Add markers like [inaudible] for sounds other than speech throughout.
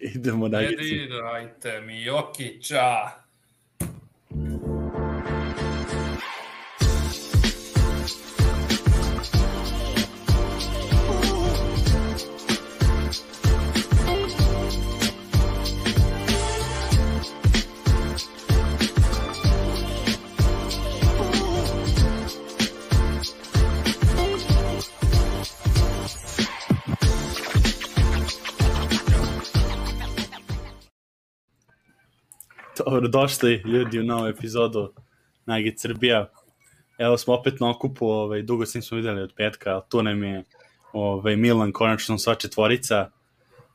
Idemo na Gici. Dirajte mi Jokića. Dobro, došli ljudi u novu epizodu Nugget Srbija. Evo smo opet na okupu, ovaj, dugo se nismo videli od petka, ali tu nam je ovaj, Milan, konačno sva četvorica.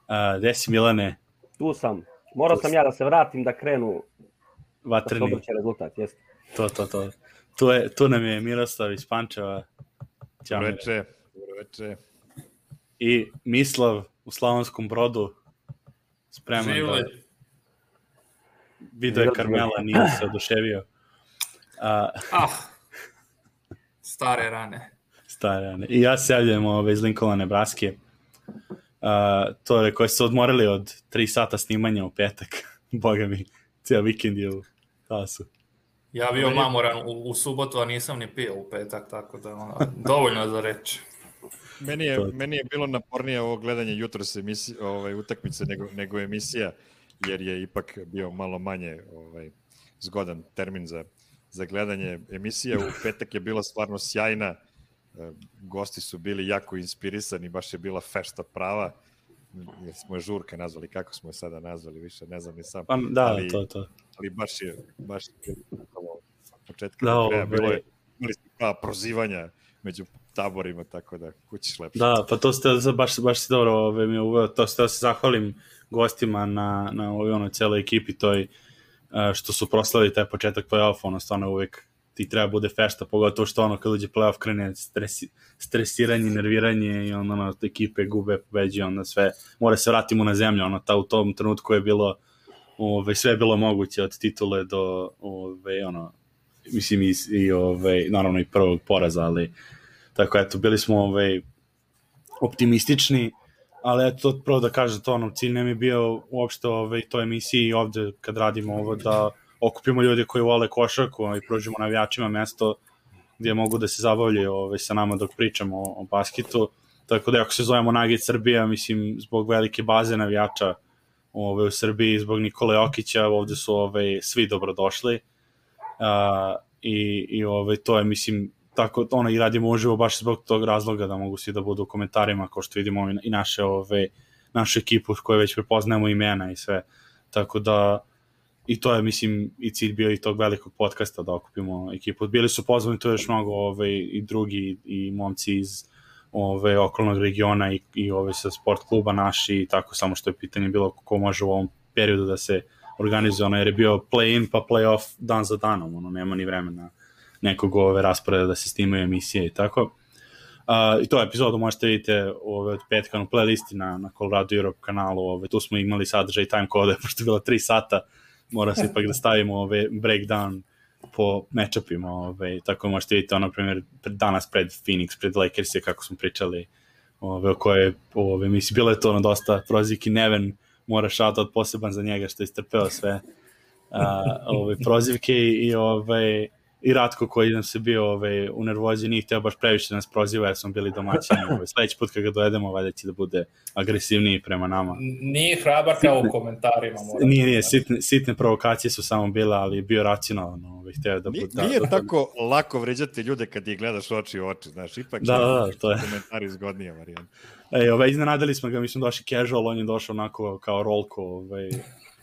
A, gde si Milane? Tu sam. Morao sam ja da se vratim da krenu da se Vatreni. obrće rezultat, jeste. To, to, to. Tu, je, tu nam je Miroslav iz Pančeva. Ćao. Dobro veče. Dobro veče. I Mislav u Slavonskom brodu. Spreman da Živli. Video je Karmela, nije se oduševio. A, [laughs] Ah, stare rane. Stare, ne. I ja se javljam ove, iz Lincolna, Nebraska. Uh, to je koji su odmorili od 3 sata snimanja u petak. [laughs] Boga mi, cijel vikend je u tasu. Ja bio Meni- mamoran u, u subotu, a nisam ni pio u petak, tako da ono, dovoljno za reći. Meni je, To- meni je bilo napornije ovo gledanje jutros emisije, ovaj, utakmice nego, nego emisija, jer je ipak bio malo manje ovaj, zgodan termin za, za gledanje emisija. U petak je bila stvarno sjajna, e, gosti su bili jako inspirisani, baš je bila fešta prava, jer smo je žurka nazvali, kako smo je sada nazvali, više ne znam ni sam, Pa, da, Ali- to, to. ali baš je, baš je početka Da, do kraja, bilo je, imali smo prozivanja među taborima, tako da kućiš lepše. Da, pa to ste baš, baš si dobro ove, mi uveo, to ste da se zahvalim gostima na, na ovoj ono celoj ekipi toj e, što su proslavili taj početak play-offa, ono stvarno uvek ti treba bude fešta, pogotovo što ono kad uđe play-off krene stresi, stresiranje, nerviranje i onda ono, ekipe gube, pobeđuju, onda sve, mora se vratimo na zemlju, ono, ta u tom trenutku je bilo ove, sve je bilo moguće od titule do ove, ono, mislim i, i ove, naravno i prvog poraza, ali tako eto, bili smo ovaj, optimistični, ali eto, prvo da kažem to, ono, cilj nam je bio uopšte ovaj, toj emisiji i ovde kad radimo ovo da okupimo ljude koji vole košarku i pružimo navijačima mesto gdje mogu da se zabavljaju ovaj, sa nama dok pričamo o, o basketu. Tako da ako se zovemo Nugget Srbija, mislim, zbog velike baze navijača ovaj, u Srbiji, zbog Nikole Jokića, ovde su ovaj, svi dobrodošli. Uh, i, i ovaj, to je, mislim, tako ono i radimo uživo baš zbog tog razloga da mogu svi da budu u komentarima kao što vidimo i- naše ove našu ekipu koje već prepoznajemo imena i sve. Tako da i to je mislim i cilj bio i tog velikog podcasta da okupimo ekipu. Bili su pozvani tu još mnogo ove, i drugi i momci iz ove okolnog regiona i, i ove sa sport kluba naši i tako samo što je pitanje bilo ko može u ovom periodu da se organizuje ono jer je bio play-in pa play-off dan za danom ono nema ni vremena nekog ove rasporeda da se snimaju emisije i tako. Uh, I to epizodu možete vidite ove, od petka na playlisti na, na Colorado Europe kanalu. Ove, tu smo imali sadržaj time kode, [laughs] pošto je bilo 3 sata, mora se ipak da stavimo ove, breakdown po matchupima. Ove, tako možete vidite, ono, primjer, danas pred Phoenix, pred Lakers je kako smo pričali ove, o koje, ove, mislim, bilo je to ono dosta prozivki, Neven mora shoutout poseban za njega što je istrpeo sve uh, ove, prozivke i ove, i Ratko koji nam se bio ovaj, u nervozi nije hteo baš previše da nas proziva jer smo bili domaćini. Ovaj. Sledeći put kad ga dovedemo, valjda će da bude agresivniji prema nama. Nije hrabar kao u komentarima. moram Nije, da nije, sitne, sitne provokacije su samo bile, ali je bio racionalan. Ovaj, hteo da Nije, bude... Da, nije da, tako lako vređati ljude kad ih gledaš oči u oči, znaš, ipak Da, da, da, to je. komentari zgodnija varijanta. Ej, ovaj, iznenadili smo ga, mi smo došli casual, on je došao onako kao rolko, ovaj,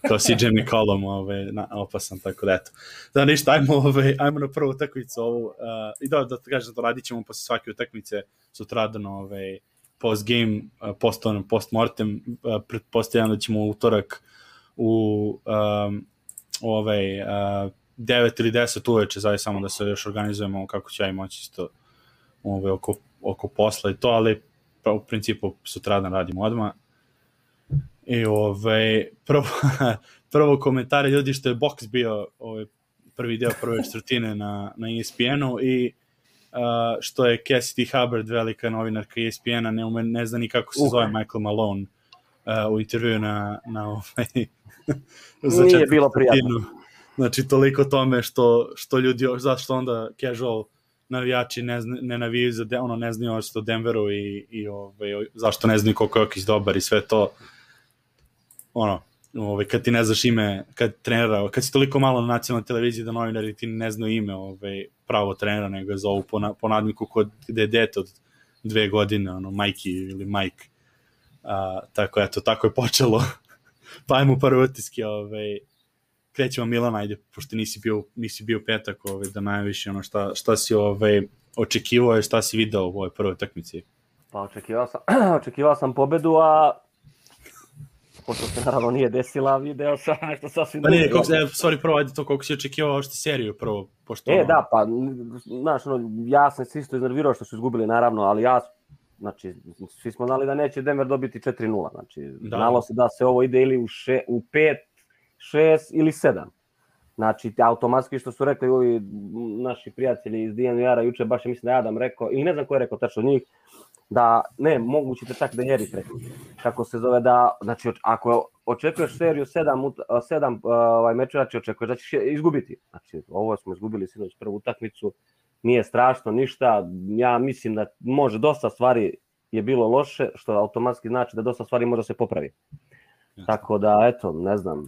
kao CJ McCollum, ovaj, na, opasan, tako da eto. Da ništa, ajmo, ovaj, ajmo na prvu utakmicu ovu, uh, i da, da kažem, to radit ćemo posle svake utakmice sutradan, ovaj, post game, post, on, post mortem, uh, pretpostavljam da ćemo utorak u um, ovaj, uh, 9 ili 10 uveče, zavis samo da se još organizujemo kako će ja i moći isto ovaj, oko, oko posla i to, ali pa, u principu sutradan radimo odmah. I ovaj, prvo, [laughs] prvo komentare ljudi što je box bio ovaj, prvi deo prve četvrtine na, na ESPN-u i uh, što je Cassidy Hubbard, velika novinarka ESPN-a, ne, ume, ne zna ni kako se Uh. zove Michael Malone uh, u intervju na, na ovaj... [laughs] Nije četvrtu bilo prijatno. Znači, toliko tome što, što ljudi, zašto onda casual navijači ne, zna, ne navijaju za, De- ono, ne znaju o Denveru i, i ovaj, zašto ne znaju koliko je Jokić dobar i sve to. Ono, ovaj, kad ti ne znaš ime, kad trenera, kad si toliko malo na nacionalnoj televiziji da novinari ti ne znaju ime ovaj, pravo trenera, nego je zovu po, na, po nadmiku kod gde je dete od dve godine, ono, Majki ili Mike. A, tako, eto, tako je počelo. [laughs] pa ajmo prvo utiske, ovaj, krećemo Milan, ajde, pošto nisi bio, nisi bio petak, ovaj, da najviše ono šta, šta si ovaj, očekivao i šta si video u ovoj prvoj takmici. Pa očekivao sam, [clears throat] očekivao sam pobedu, a pošto se naravno nije desila, video sam nešto sasvim Pa nije, drugo. koliko, e, sorry, prvo, ajde to koliko si očekivao ošte seriju prvo, pošto... E, ono, da, pa, znaš, ono, ja sam se isto iznervirao što su izgubili, naravno, ali ja, znači, svi smo znali da neće Denver dobiti 4-0, znači, Da. znalo se da se ovo ide ili u, še, u 5, 6 ili 7. Znači, automatski što su rekli ovi naši prijatelji iz DNR-a juče, baš mislim da je Adam rekao, i ne znam ko je rekao tačno njih, da, ne, moguće te čak da je Erik rekao, kako se zove da, znači, ako očekuješ seriju 7, 7 ovaj, mečeva, znači očekuješ da ćeš izgubiti. Znači, ovo smo izgubili sinoć prvu utakmicu, nije strašno ništa, ja mislim da može dosta stvari je bilo loše, što automatski znači da dosta stvari može da se popravi. Tako da, eto, ne znam,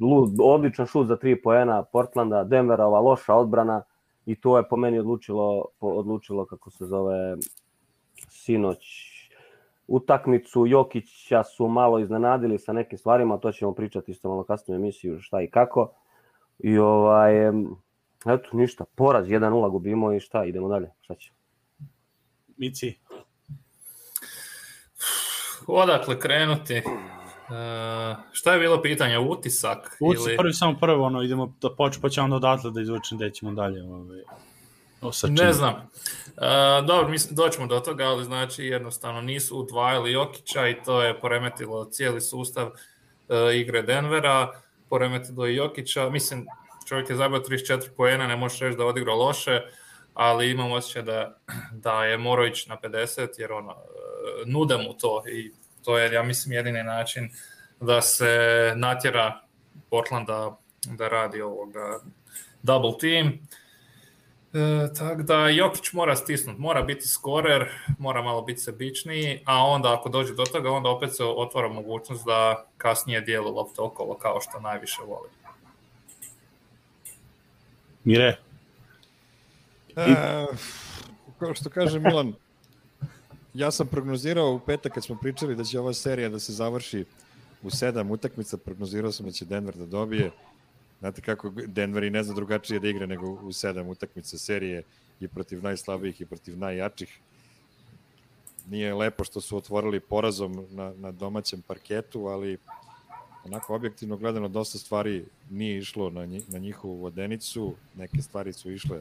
lud, odličan šut za tri poena Portlanda, Denverova loša odbrana i to je po meni odlučilo, po, odlučilo kako se zove sinoć utakmicu Jokića su malo iznenadili sa nekim stvarima, to ćemo pričati isto malo kasnije u emisiju šta i kako. I ovaj, eto ništa, poraz 1-0 gubimo i šta, idemo dalje, šta će? Mici, Odakle krenuti? E, šta je bilo pitanje? Utisak? Uci, ili... prvi samo prvo, ono, idemo da počne, pa ćemo onda odatle da izvučem da ćemo dalje. Ovaj. Ne znam. E, dobro, mislim, doćemo do toga, ali znači jednostavno nisu udvajali Jokića i to je poremetilo cijeli sustav e, igre Denvera, poremetilo i Jokića. Mislim, čovjek je zabio 34 poena, ne možeš reći da odigrao loše, ali imam osjećaj da, da je morao ići na 50, jer ono, e, nude mu to i to je, ja mislim, jedini način da se natjera Portland da, da radi ovoga double team. E, tako da Jokić mora stisnut, mora biti skorer, mora malo biti sebičniji, a onda ako dođe do toga, onda opet se otvara mogućnost da kasnije dijeli lopte okolo kao što najviše voli. Mire, E, kao što kaže Milan, ja sam prognozirao u petak kad smo pričali da će ova serija da se završi u sedam utakmica, prognozirao sam da će Denver da dobije. Znate kako Denver i ne zna drugačije da igra nego u sedam utakmica serije i protiv najslabijih i protiv najjačih. Nije lepo što su otvorili porazom na, na domaćem parketu, ali onako objektivno gledano dosta stvari nije išlo na, nji, na njihovu vodenicu, neke stvari su išle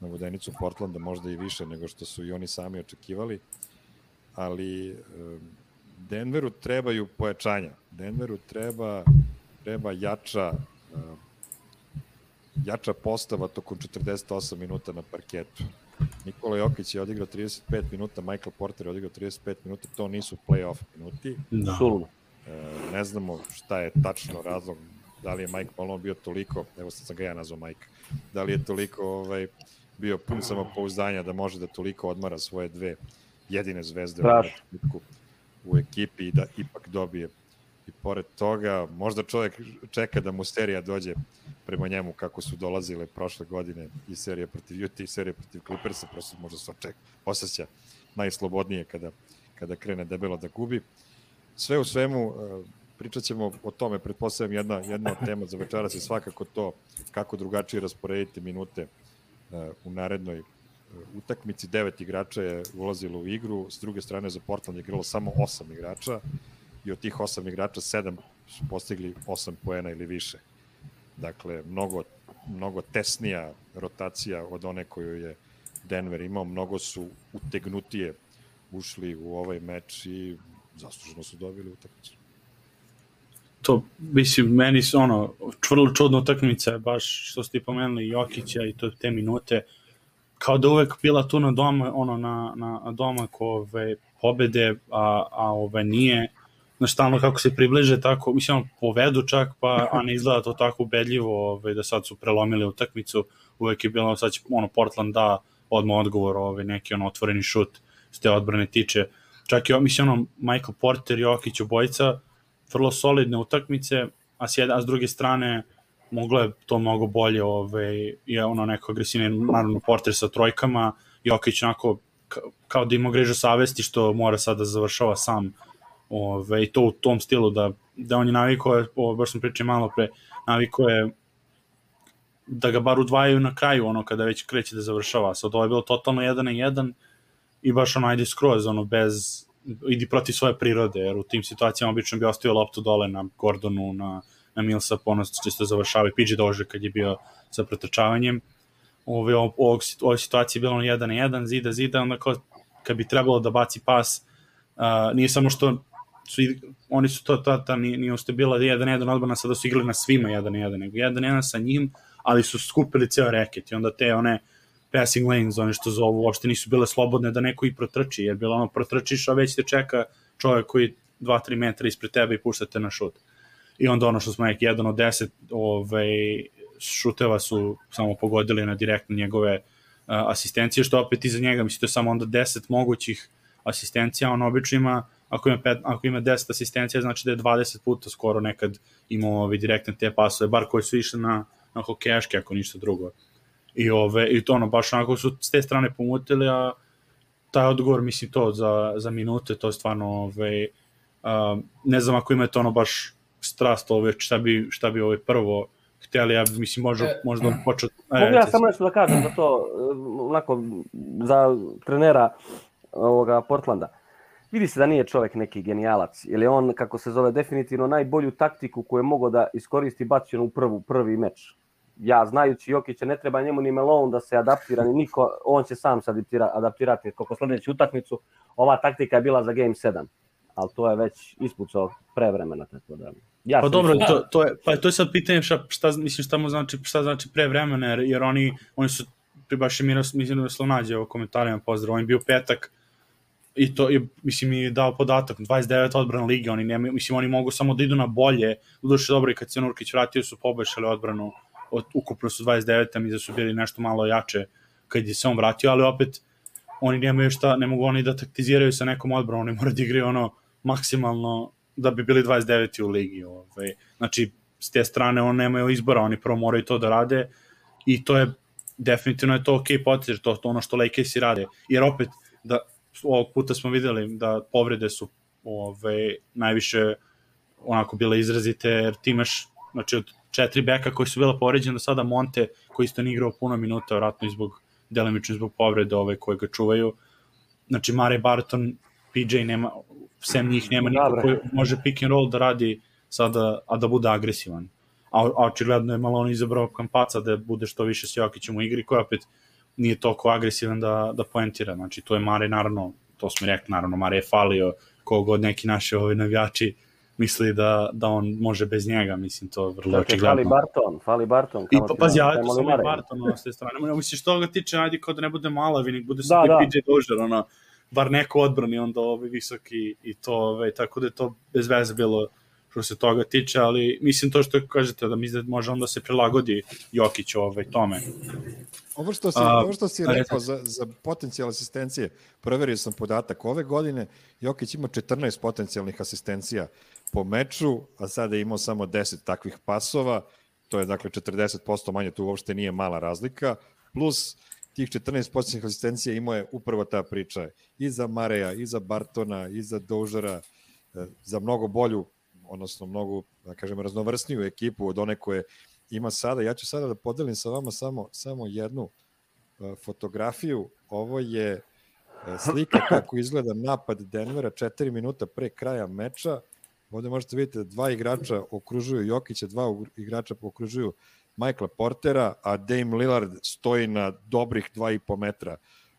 na vodenicu Portlanda možda i više nego što su i oni sami očekivali, ali Denveru trebaju pojačanja. Denveru treba treba jača jača postava tokom 48 minuta na parketu. Nikola Jokić je odigrao 35 minuta, Michael Porter je odigrao 35 minuta, to nisu play-off minuti. da. Suludo. E, ne znamo šta je tačno razlog, da li je Mike Malone bio toliko, evo sad sam ga ja nazvao Mike, da li je toliko ovaj, bio pun samopouzdanja da može da toliko odmara svoje dve jedine zvezde u, Strašno. trenutku u ekipi i da ipak dobije i pored toga možda čovjek čeka da mu serija dođe prema njemu kako su dolazile prošle godine i serija protiv Utah i serija protiv Clippersa, prosto možda se očeka, osjeća najslobodnije kada, kada krene debelo da gubi. Sve u svemu, e, pričat ćemo o tome, pretpostavljam jedna, jedna od tema za večeras je svakako to kako drugačije rasporediti minute e, u narednoj e, utakmici. Devet igrača je ulazilo u igru, s druge strane za Portland je igralo samo osam igrača i od tih osam igrača sedam su postigli osam poena ili više. Dakle, mnogo, mnogo tesnija rotacija od one koju je Denver imao, mnogo su utegnutije ušli u ovaj meč i zasluženo su dobili utakmicu. to, mislim, meni su ono, vrlo čudna utakmica, baš što ste pomenuli Jokića i to te minute, kao da uvek bila tu na doma, ono, na, na doma ko ove, pobede, a, a ove nije, znaš, stalno kako se približe, tako, mislim, ono, povedu čak, pa, a ne izgleda to tako ubedljivo, ovaj, da sad su prelomili utakmicu, uvek je bilo, sad će, ono, Portland da odmah odgovor, ovaj, neki, ono, otvoreni šut, s te odbrane tiče, čak i, mislim, ono, Michael Porter, Jokić, obojica, vrlo solidne utakmice, a s, jedna, a s druge strane, moglo je to mnogo bolje, ovaj, je ono neko agresivne, naravno Porter sa trojkama, Jokić onako kao da ima grežu savesti što mora sad da završava sam ove, i to u tom stilu da, da on je naviko je, ovo baš sam pričao malo pre, naviko je da ga bar udvajaju na kraju ono kada već kreće da završava. Sad ovo je bilo totalno jedan na jedan i baš ono ajde skroz ono bez idi protiv svoje prirode jer u tim situacijama obično bi ostavio loptu dole na Gordonu na, na Milsa ponos čisto završava. I PG Dože kad je bio sa pretrčavanjem. Ove, ovog, ovoj situaciji bilo ono jedan na jedan, zida, zida, onda kao kad bi trebalo da baci pas, uh, nije samo što su, oni su to, to, to nije, nije uste bila jedan jedan odbrana, sada su igrali na svima jedan jedan, nego jedan jedan sa njim, ali su skupili ceo reket i onda te one passing lanes, one što zovu, uopšte nisu bile slobodne da neko i protrči, jer bilo ono protrčiš, a već te čeka čovjek koji 2-3 metra ispred tebe i puštate na šut. I onda ono što smo neki jedan od 10 ovaj, šuteva su samo pogodili na direktno njegove asistencije, što opet iza njega, mislim, to je samo onda 10 mogućih asistencija, on obično ima, ako ima, pet, ako ima 10 asistencija, znači da je 20 puta skoro nekad imao ove direktne te pasove, bar koji su išli na, na hokejaške, ako ništa drugo. I, ove, I to ono, baš onako su s te strane pomutili, a taj odgovor, mislim, to za, za minute, to je stvarno, ove, uh, ne znam ako imate ono baš strast ove, šta bi, šta bi ove prvo hteli, ja mislim, možda, e, možda počet... [clears throat] E, Mogu ja samo nešto da kažem za to, onako, za trenera ovoga Portlanda. Vidi se da nije čovek neki genijalac, jer je on, kako se zove, definitivno najbolju taktiku koju je mogao da iskoristi bacio u prvu, prvi meč. Ja, znajući Jokića, ne treba njemu ni Melon da se adaptira, ni niko, on će sam se adaptira, adaptirati kako sledeću utakmicu. Ova taktika je bila za Game 7 ali to je već ispucao pre vremena, tako da... Ja pa dobro, to, to, je, pa to je sad pitanje šta, šta, mislim, šta mu znači, šta znači pre vremena, jer, jer oni, oni su, baš je Miros, mislim da nađe u komentarima, pozdrav, on je bio petak, i to je, mislim, i dao podatak, 29 odbrana lige, oni nema, mislim, oni mogu samo da idu na bolje, u duše dobro i kad se Nurkić vratio su poboljšali odbranu, od, ukupno su 29, a mi da su bili nešto malo jače kad je se on vratio, ali opet oni nemaju šta, ne mogu oni da taktiziraju sa nekom odbranom, oni moraju da igraju ono maksimalno da bi bili 29. u ligi. Ovaj. Znači, s te strane on nemaju izbora, oni prvo moraju to da rade i to je definitivno je to ok potez, to, to ono što Lakersi rade. Jer opet, da, ovog puta smo videli da povrede su ovaj, najviše onako bile izrazite, jer ti imaš znači, od četiri beka koji su bila povređene do sada Monte, koji isto nije igrao puno minuta, vratno zbog delimično zbog povrede ove koje ga čuvaju. Znači, Mare Barton, PJ nema, sem njih nema niko koji može pick and roll da radi sada, a da bude agresivan. A, a očigledno je malo on izabrao kampaca da bude što više s Jokićem u igri, koja opet nije toliko agresivan da, da poentira. Znači, to je Mare, naravno, to smo rekli, naravno, Mare je falio, kogod neki naši ovi navijači misli da, da on može bez njega, mislim, to vrlo Čekaj, očigledno. Fali Barton, fali Barton. I pa, pazi, ja to sam i Barton, ono, s te strane. Mislim, što ga tiče, ajde, kao da ne bude malavi, nek bude da, da. PJ Dožer, ono, bar neko odbrani onda ovaj visoki i to, ovaj, tako da je to bez veze bilo što se toga tiče, ali mislim to što kažete da mi da može onda se prilagodi Jokić ovaj tome. Ovo što si, A, ovo što si rekao za, za potencijal asistencije, proverio sam podatak, ove godine Jokić ima 14 potencijalnih asistencija po meču, a sada je imao samo 10 takvih pasova, to je dakle 40% manje, tu uopšte nije mala razlika, plus tih 14 posljednjih asistencija imao je upravo ta priča i za Mareja, i za Bartona, i za Dožara, e, za mnogo bolju, odnosno mnogo, da kažem, raznovrsniju ekipu od one koje ima sada. Ja ću sada da podelim sa vama samo, samo jednu e, fotografiju. Ovo je e, slika [clears throat] kako izgleda napad Denvera 4 minuta pre kraja meča. Ovde možete vidjeti da dva igrača okružuju Jokića, dva igrača okružuju Michaela Portera, a Dame Lillard stoji na dobrih 2,5 metra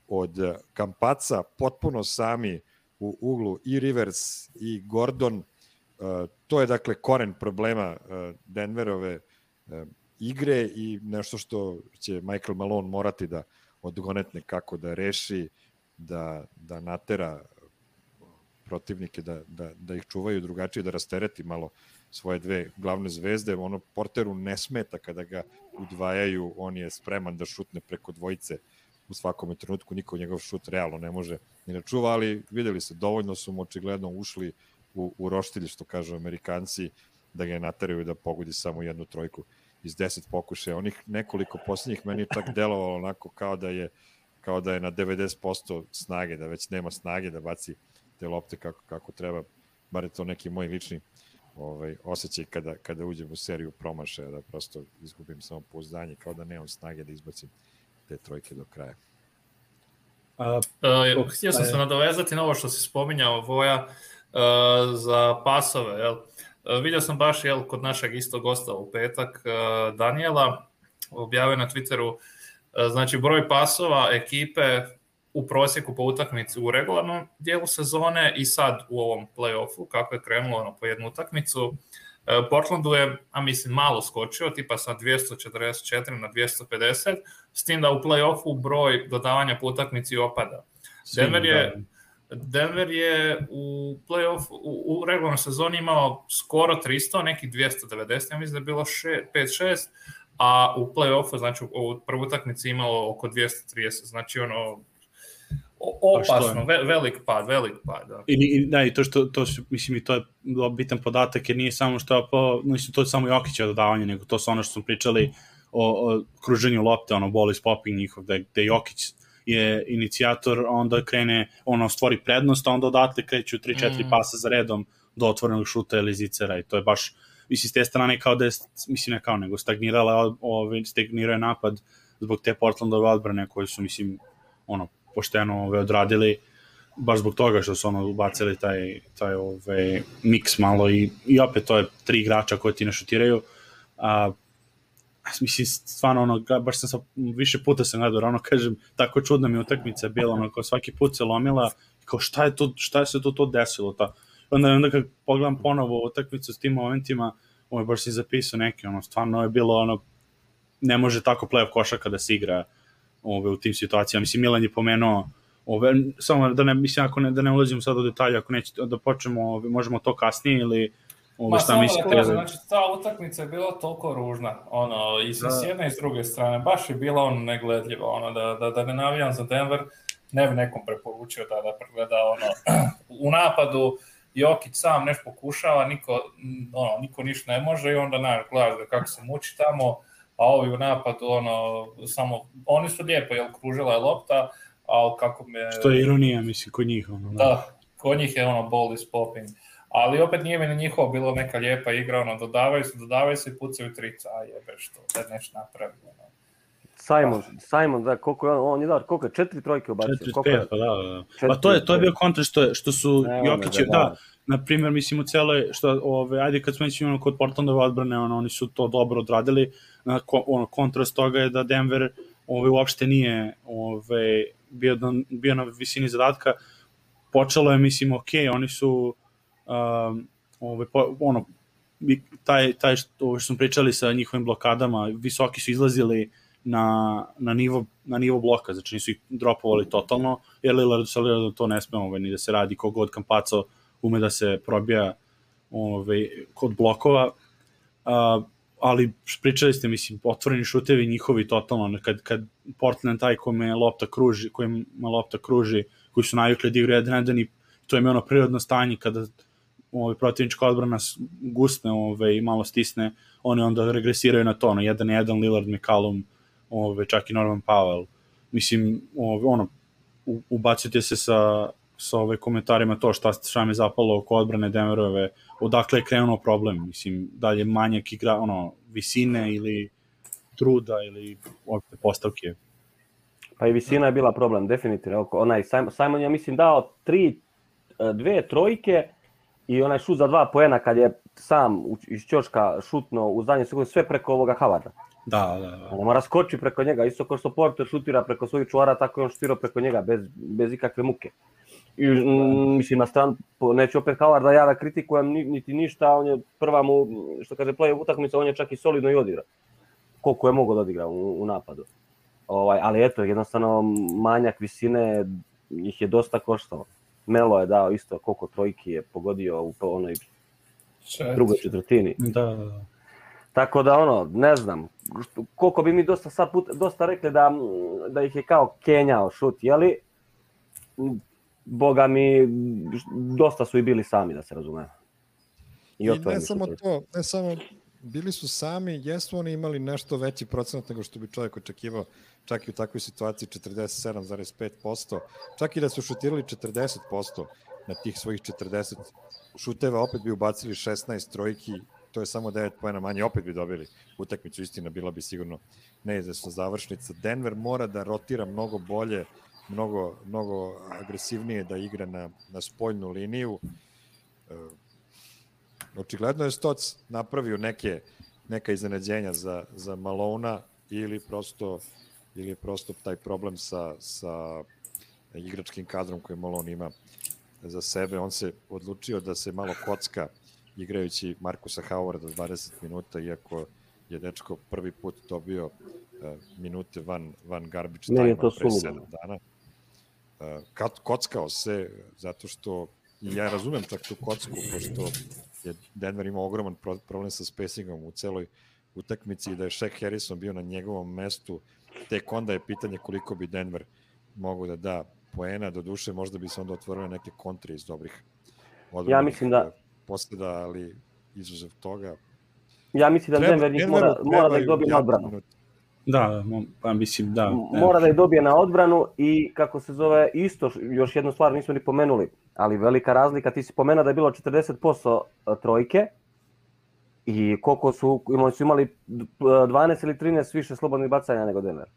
od eh, Kampaca, potpuno sami u uglu i Rivers i Gordon. Eh, to je dakle koren problema eh, Denverove igre i nešto što će Michael Malone morati da odgonetne kako da reši, da, da natera protivnike da, da, da ih čuvaju drugačije, da rastereti malo svoje dve glavne zvezde. Ono, Porteru ne smeta kada ga udvajaju, on je spreman da šutne preko dvojice u svakom trenutku, niko njegov šut realno ne može ni da čuva, ali videli se, dovoljno su mu očigledno ušli u, u roštilj, što kažu amerikanci, da ga nataraju da pogodi samo jednu trojku iz 10 pokušaja. Onih nekoliko poslednjih meni je čak delovalo onako kao da je kao da je na 90% snage, da već nema snage da baci te lopte kako, kako treba. Bar je to neki moj lični ovaj, osjećaj kada, kada uđem u seriju promašaja, da prosto izgubim samo pouzdanje, kao da nemam snage da izbacim te trojke do kraja. Uh, uh, htio sam se nadovezati na ovo što si spominjao, Voja, uh, za pasove. Jel? Uh, vidio sam baš jel, kod našeg istog gosta u petak, uh, Daniela, objavio na Twitteru, znači broj pasova ekipe u prosjeku po utakmici u regularnom dijelu sezone i sad u ovom play-offu, kako je krenulo ono, po jednu utakmicu. E, Portlandu je, a mislim, malo skočio, tipa sa 244 na 250, s tim da u play-offu broj dodavanja po utakmici opada. Denver je, Denver je u play-off u, u regularnoj sezoni imao skoro 300, neki 290, ja mislim da je bilo 5-6, a u play-offu, znači u prvoj utakmici imalo oko 230, znači ono opasno, ve, velik pad, velik pad, da. I, i, da, i to što, to su, mislim, i to je bitan podatak, jer nije samo što, po, nisu to samo Jokića dodavanje, nego to su ono što smo pričali o, o kruženju lopte, ono, ball is popping njihov, da, da Jokić je inicijator, onda krene, ono, stvori prednost, a onda odatle kreću 3-4 mm. pasa za redom do otvorenog šuta ili zicera i to je baš, mislim, s te strane kao da je, mislim, ne kao, nego stagnirala, ovaj, stagnirao je napad zbog te Portlandove odbrane koje su, mislim, ono, pošteno ove, odradili baš zbog toga što su ono ubacili taj, taj ove, miks malo i, i opet to je tri igrača koji ti ne šutiraju a, mislim, stvarno, ono, baš sam sa, više puta sam gledao, ono, kažem, tako čudna mi utakmica bila, ono, kao svaki put se lomila, kao šta je to, šta je se to to desilo, ta, onda, onda kad pogledam ponovo utakmicu s tim momentima, ovo baš si zapisao neki, ono, stvarno je bilo, ono, ne može tako play košaka da se igra, ove, u tim situacijama. Mislim, Milan je pomenuo ove, samo da ne, mislim, ako ne, da ne ulazimo sad u detalje, ako neće da počnemo, ove, možemo to kasnije ili Ove, šta mislite? Da znači, ta utakmica je bila toliko ružna, ono, i sa da. jedne i s druge strane, baš je bila ono negledljiva, ono, da, da, da ne navijam za Denver, ne bi nekom preporučio da, da pregleda, ono, [clears throat] u napadu, Jokić sam nešto pokušava, niko, ono, niko ništa ne može i onda, na, gledaš da kako se muči tamo, a ovi u napadu, ono, samo, oni su lijepo, jel, kružila je lopta, ali kako me... Što je ironija, mislim, kod njih, ono, da. Da, kod njih je ono, ball is popping. Ali opet nije mi na njihovo bilo neka lijepa igra, ono, dodavaju se, dodavaju se i pucaju trica, a jebe što, da nešto napravi, ono. Simon, Simon, da, koliko je on, on je dao, koliko je, četiri trojke ubacio? Četiri, pet, pa da, da. Četiri, pa to je, to je bio kontra što, što su Jokić, da, da, na primjer, mislim, u celoj, što, ove, ajde, kad smo već imali kod Portlandove odbrane, ono, oni su to dobro odradili, na, ono, kontrast toga je da Denver ove, uopšte nije ove, bio, na, bio na visini zadatka. Počelo je, mislim, ok, oni su um, po, ono, taj, taj što, što smo pričali sa njihovim blokadama, visoki su izlazili na, na, nivo, na nivo bloka, znači nisu ih dropovali totalno, jer Lillard sa Lillardom to ne sme ove, ni da se radi, kogod Kampaco ume da se probija ove, kod blokova. Uh, ali pričali ste, mislim, otvoreni šutevi njihovi totalno, kad, kad Portland taj kome lopta kruži, kojima lopta kruži, koji su navikli da igraju jedan jedan i to je ono prirodno stanje kada ovaj, protivnička odbrana gusne ovaj, malo stisne, oni onda regresiraju na to, na jedan jedan Lillard, McCallum, ovaj, čak i Norman Powell. Mislim, ovaj, ono, ubacite se sa, sa ovaj komentarima to šta, šta me zapalo oko odbrane Denverove, odakle je krenuo problem, mislim, da li je manjak igra, ono, visine ili truda ili uopšte postavke. Pa i visina je bila problem, definitivno. Onaj Simon, Simon ja mislim dao tri, dve trojke i onaj šut za dva poena kad je sam iz Ćoška šutno u zadnje sekunde sve preko ovoga Havarda. Da, da, da. On mora skoči preko njega, isto kao što Porter šutira preko svojih čuvara, tako je on šutirao preko njega, bez, bez ikakve muke. I, m, mislim, na stran, neću opet da ja da kritikujem niti ništa, on je prva mu, što kaže, play utakmica, on je čak i solidno i odigra. Koliko je mogao da odigra u, u napadu. Ovaj, ali eto, jednostavno, manjak visine ih je dosta koštao. Melo je dao isto koliko trojki je pogodio u onoj Čet. drugoj četvrtini. Da, da, da. Tako da ono, ne znam, koliko bi mi dosta sad put, dosta rekli da, da ih je kao kenjao šut, jeli? Boga mi, dosta su i bili sami, da se razume. I, otvoreni ne samo to, ne samo bili su sami, jesu oni imali nešto veći procenat nego što bi čovjek očekivao, čak i u takvoj situaciji 47,5%, čak i da su šutirali 40% na tih svojih 40 šuteva, opet bi ubacili 16 trojki, to je samo 9 pojena manje, opet bi dobili utakmicu, istina bila bi sigurno neizvesna završnica. Denver mora da rotira mnogo bolje, mnogo, mnogo agresivnije da igra na, na spoljnu liniju. Očigledno je Stoc napravio neke neka iznenađenja za, za Malona ili prosto ili je prosto taj problem sa, sa igračkim kadrom koji Malone ima za sebe. On se odlučio da se malo kocka igrajući Markusa Howarda 20 minuta, iako je dečko prvi put dobio uh, minute van, van garbage time pre suludo. 7 dana. Uh, kad, kockao se zato što ja razumem čak tu kocku, pošto je Denver imao ogroman pro- problem sa spacingom u celoj utakmici i da je Shaq Harrison bio na njegovom mestu, tek onda je pitanje koliko bi Denver mogao da da poena, do duše možda bi se onda otvorile neke kontre iz dobrih odbranih Ja mislim da- posljeda, ali izuzev toga Ja mislim da Denver njih mora, mora da ih dobije na odbranu. minuti. Da, pa mislim, da. Mora da ih dobije na odbranu i kako se zove isto, još jednu stvar nismo ni pomenuli, ali velika razlika, ti si pomenuo da je bilo 40% trojke i koliko su, imali su imali 12 ili 13 više slobodnih bacanja nego Denver.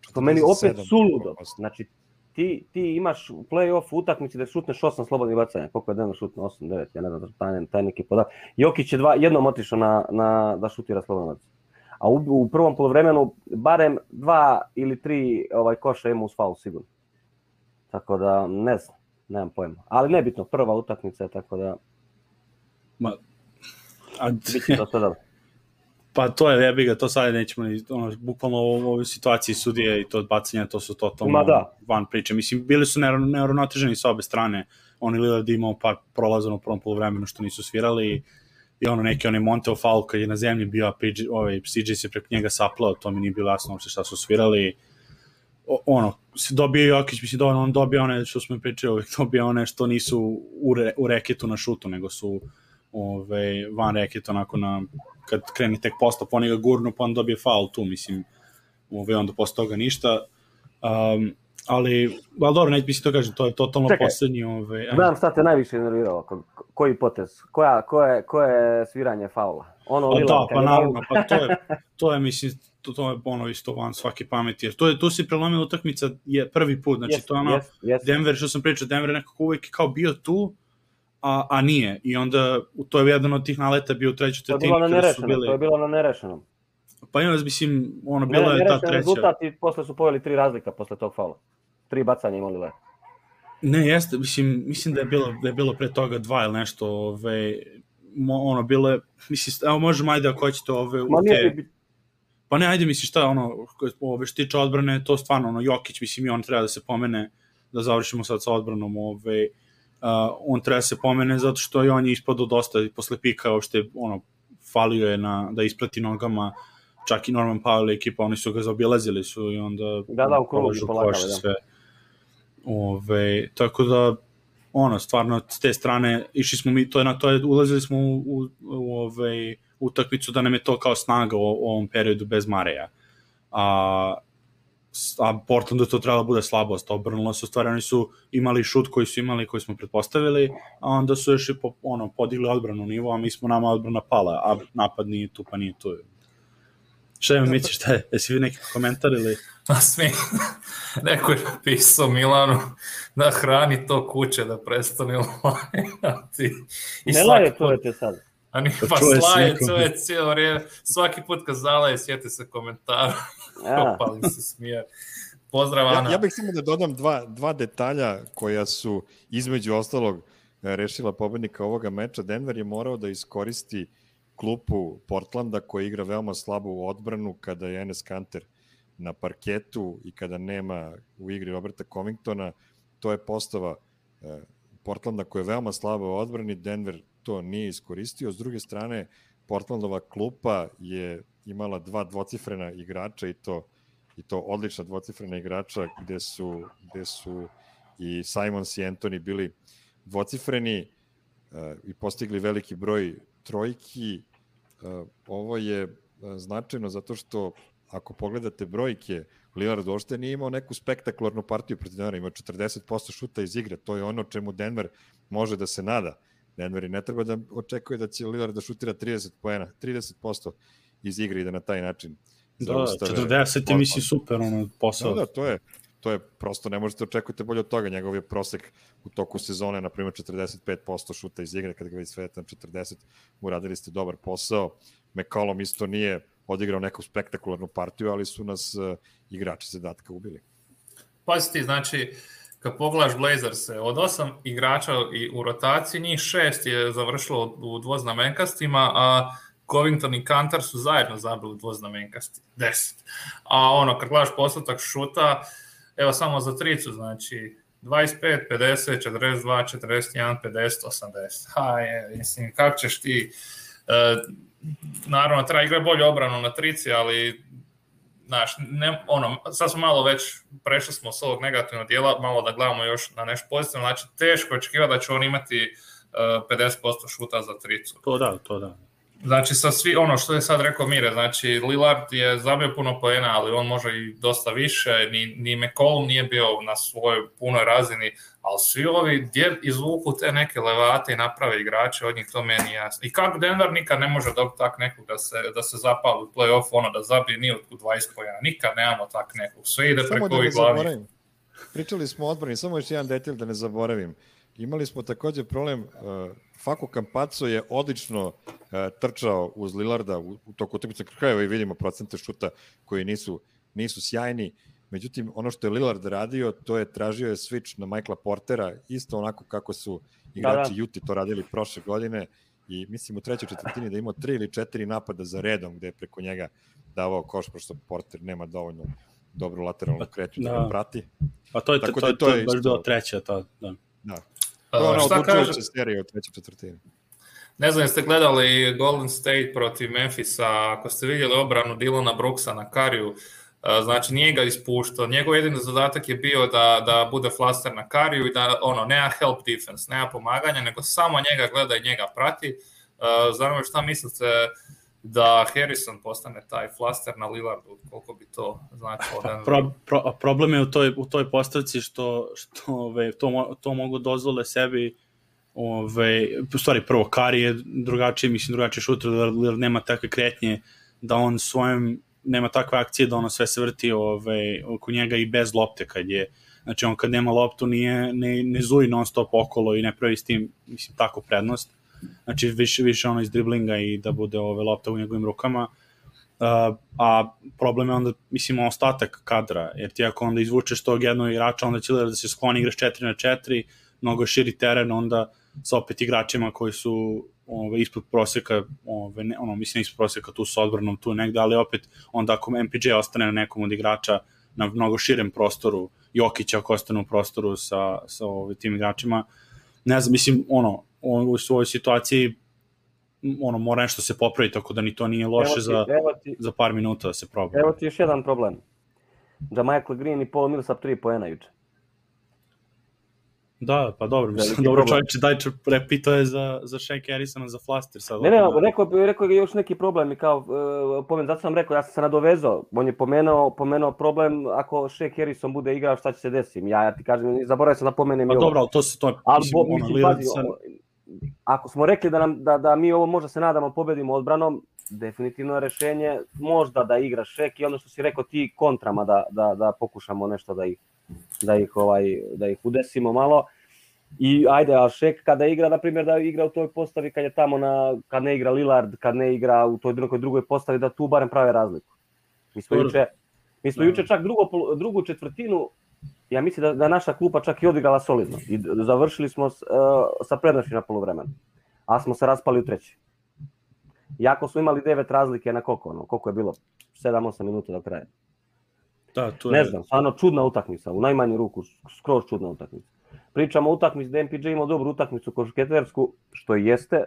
Što meni opet 47%. suludo. Znači, ti, ti imaš u play-off utakmici da šutneš 8 slobodnih bacanja. Koliko je Denver šutno? 8, 9, ja ne znam, taj, taj neki podak. Jokić je dva, jednom otišao na, na, da šutira slobodno bacanje. A u, u prvom polovremenu barem dva ili tri ovaj koša ima uz faul sigurno. Tako da, ne znam, nemam pojma. Ali nebitno, prva utakmica je, tako da Ma, a, će to sve dobro. [laughs] pa to je jebi ga, to sad nećemo ni, ono, bukvalno u ovoj situaciji sudije i to odbacanje, to su totalno Ma da. van priče. Mislim, bili su neuro- neuravnoteženi sa obe strane. Oni Lillard imao par prolaza u prvom polovremenu što nisu svirali i, ono neki onaj Monteo faul kad je na zemlji bio, a PG, ovaj, CJ se preko njega saplao, to mi nije bilo jasno uopšte šta su svirali. Ono, se dobio Jokić, mislim da on, dobio one, što smo pričali, uvek [laughs] dobio one što nisu u, re, u reketu na šutu, nego su ove, van reketa onako na, kad krene tek postop, oni ga gurnu, pa on dobije faul tu, mislim, ove, onda posle toga ništa. Um, ali, ali dobro, neće mislim to kažem, to je totalno Čekaj. poslednji, ove, Znam šta te najviše nerviralo, ko- koji potez, koja, koje, koje sviranje faula. Ono Pa Lillard da, pa naravno, pa to je, to je mislim, to, to je ono isto van svake pameti, jer to je, tu se prelomila utakmica je prvi put, znači Jest, to je ono, jest, jest. Denver, što sam pričao, Denver je nekako uvijek kao bio tu, a, a nije. I onda u- to je jedan od tih naleta bio u trećoj To je tretini. bilo na nerešenom, bili- to je bilo na nerešenom. Pa ima, mislim, ono, bila je ta treća. rezultat i posle su poveli tri razlika posle tog faula. Tri bacanja imali le. Ne, jeste, mislim, mislim da je bilo, da je bilo pre toga dva ili nešto, ove, ono, bilo je, mislim, evo možemo, ajde, ako hoćete ove, u Ma nije, te, pa ne, ajde, mislim, šta, ono, ove, što tiče odbrane, to stvarno, ono, Jokić, mislim, i on treba da se pomene, da završimo sad sa odbranom, ove, uh, on treba da se pomene zato što i on je ispadao dosta i posle pika, uopšte, ono, falio je na, da isprati nogama, čak i Norman Powell ekipa, oni su ga zaobilazili su i onda Da, da, u krugu su polagali, koš da. sve. Ove, tako da, ono, stvarno, s te strane, išli smo mi, to je na to je, ulazili smo u, u, u ovaj, utakmicu da nam je to kao snaga u, u ovom periodu bez Mareja. A, a Portlandu je to trebalo da bude slabost, obrnulo se, u stvari oni su imali šut koji su imali, koji smo pretpostavili, a onda su još i po, ono, podigli odbranu nivo, a mi smo nama odbrana pala, a napad nije tu, pa nije tu. Šta ima misliš, šta je? Jesi vi neki komentar ili? [laughs] A smi, [laughs] neko je napisao Milanu da hrani to kuće, da prestane [laughs] lajati. I Ne laje put- čovete sad. A nije, Pa pa slaje, je cijelo vrijeme. Svaki put kad zalaje, sjeti se komentara. [laughs] Ja. Opali se smije. Pozdrav, Ana. Ja, ja bih samo da dodam dva, dva detalja koja su između ostalog e, rešila pobednika ovoga meča. Denver je morao da iskoristi klupu Portlanda koja igra veoma slabo u odbranu kada je Enes Kanter na parketu i kada nema u igri Roberta Covingtona. To je postava e, Portlanda koja je veoma slaba u odbrani, Denver to nije iskoristio. S druge strane, Portlandova klupa je imala dva dvocifrena igrača i to i to odlična dvocifrena igrača gde su, gde su i Simons i Anthony bili dvocifreni uh, i postigli veliki broj trojki. Uh, ovo je uh, značajno zato što ako pogledate brojke, Lillard uopšte nije imao neku spektakularnu partiju protiv Denvera, imao 40% šuta iz igre, to je ono čemu Denver može da se nada. Denver i ne treba da očekuje da će Lillard da šutira 30 poena, 30% iz igre i da na taj način da, 40 je misli super ono posao. Da, da, to je to je prosto ne možete očekujete bolje od toga. Njegov je prosek u toku sezone, na primjer 45% šuta iz igre, kada ga vi svete na 40, uradili ste dobar posao. McCollum isto nije odigrao neku spektakularnu partiju, ali su nas uh, igrači zadatka ubili. Pazi ti, znači, kad pogledaš Blazers, od osam igrača i u rotaciji, njih šest je završilo u dvoznamenkastima, a Covington i Kantar su zajedno zabili dvoznamenkasti, deset. A ono, kad gledaš postotak šuta, evo samo za tricu, znači 25, 50, 42, 41, 50, 80. Ha, je, mislim, kako ćeš ti... Uh, naravno, treba igrati bolju obranu na trici, ali znaš, ne, ono, sad smo malo već, prešli smo s ovog negativnog dijela, malo da gledamo još na nešto pozitivno, znači teško očekivati da će on imati uh, 50% šuta za tricu. To da, to da. Znači, sa svi, ono što je sad rekao Mire, znači, Lillard je zabio puno poena, ali on može i dosta više, ni, ni McCollum nije bio na svojoj punoj razini, ali svi ovi gdje izvuku te neke levate i naprave igrače, od njih to meni jasno. I kako Denver nikad ne može dobiti tak nekog da se, da se zapali u play-off, ono da zabije ni od 20 pojena, nikad nemamo tak nekog, sve ide preko da ovih glavi. Pričali smo o odbrani, samo još jedan detalj da ne zaboravim. Imali smo takođe problem, uh, Fako Campazzo je odlično uh, trčao uz Lillarda u, u toku utakmice krajeva i vidimo procente šuta koji nisu, nisu sjajni. Međutim, ono što je Lillard radio, to je tražio je switch na Michaela Portera, isto onako kako su igrači da, da. Juti to radili prošle godine i mislim u trećoj četvrtini da imao tri ili četiri napada za redom gde je preko njega davao koš, pošto Porter nema dovoljno dobru lateralnu pa, kreću da, da ga prati. Pa to je, Tako to, da, to, to je, baš bilo treća, to, da. Da. To je ona odlučujuća serija u trećoj četvrtini. Ne znam, jeste gledali Golden State protiv Memphisa, ako ste vidjeli obranu Dilona Brooksa na Kariju, znači nije ga ispuštao. Njegov jedini zadatak je bio da, da bude flaster na Kariju i da ono, nema help defense, nema pomaganja, nego samo njega gleda i njega prati. Zanima šta mislite da Harrison postane taj flaster na Lillardu, koliko bi to značilo? Pa, pro, pro, problem je u toj, u toj postavci što, što ove, to, to mogu dozvole sebi ove, stvari prvo Kari je drugačiji, mislim drugačiji šuter, Lillard nema takve kretnje da on svojim nema takve akcije da ono sve se vrti ove, oko njega i bez lopte kad je znači on kad nema loptu nije, ne, ne zuji non stop okolo i ne pravi s tim mislim tako prednost znači više, više ono iz driblinga i da bude ove lopta u njegovim rukama, uh, a problem je onda, mislim, ostatak kadra, jer ti ako onda izvučeš tog jednog igrača, onda će da se skloni igraš 4 na 4, mnogo širi teren, onda sa opet igračima koji su ove, ispod proseka, ove, ne, ono, mislim, ispod proseka tu sa odbranom, tu negde, ali opet, onda ako MPJ ostane na nekom od igrača na mnogo širem prostoru, Jokić ako ostane u prostoru sa, sa ove, tim igračima, ne znam, mislim, ono, on u svojoj situaciji ono mora nešto se popravi tako da ni to nije loše ti, za ti, za par minuta da se proba. Evo ti još jedan problem. Da Michael Green i Paul Millsap 3 poena juče. Da, pa dobro, mislim, dobro čovječe, daj če repito je za, za Shaq Harrisona, za Flaster sad. Ne, ne, da... rekao, rekao je još neki problem i kao, uh, pomen, zato sam rekao, ja sam se nadovezao, on je pomenuo, pomenuo problem ako Shaq Harrison bude igrao, šta će se desiti. Ja, ja ti kažem, zaboravio sam da pomenem pa, dobro, ali to se, to je, ali, mislim, bo, mislim, ono, pazi, ako smo rekli da, nam, da, da mi ovo možda se nadamo pobedimo odbranom, definitivno je rešenje možda da igra Šek i ono što si rekao ti kontrama da, da, da pokušamo nešto da ih, da ih, ovaj, da ih udesimo malo. I ajde, a Šek kada igra, na primjer, da igra u toj postavi kad je tamo na, kad ne igra Lillard, kad ne igra u toj drugoj, drugoj postavi, da tu barem prave razliku. Mi smo juče, mi smo juče čak drugo, drugu četvrtinu ja mislim da, da naša klupa čak i odigrala solidno i završili smo s, uh, sa prednošću na polovremenu, a smo se raspali u treći. Jako smo imali devet razlike na koliko, ono, koliko je bilo? 7-8 minuta do kraja. Da, to je... Ne znam, stvarno čudna utakmica, u najmanju ruku, skroz čudna utakmica. pričamo o utakmici da MPJ imao dobru utakmicu košketersku, što i jeste,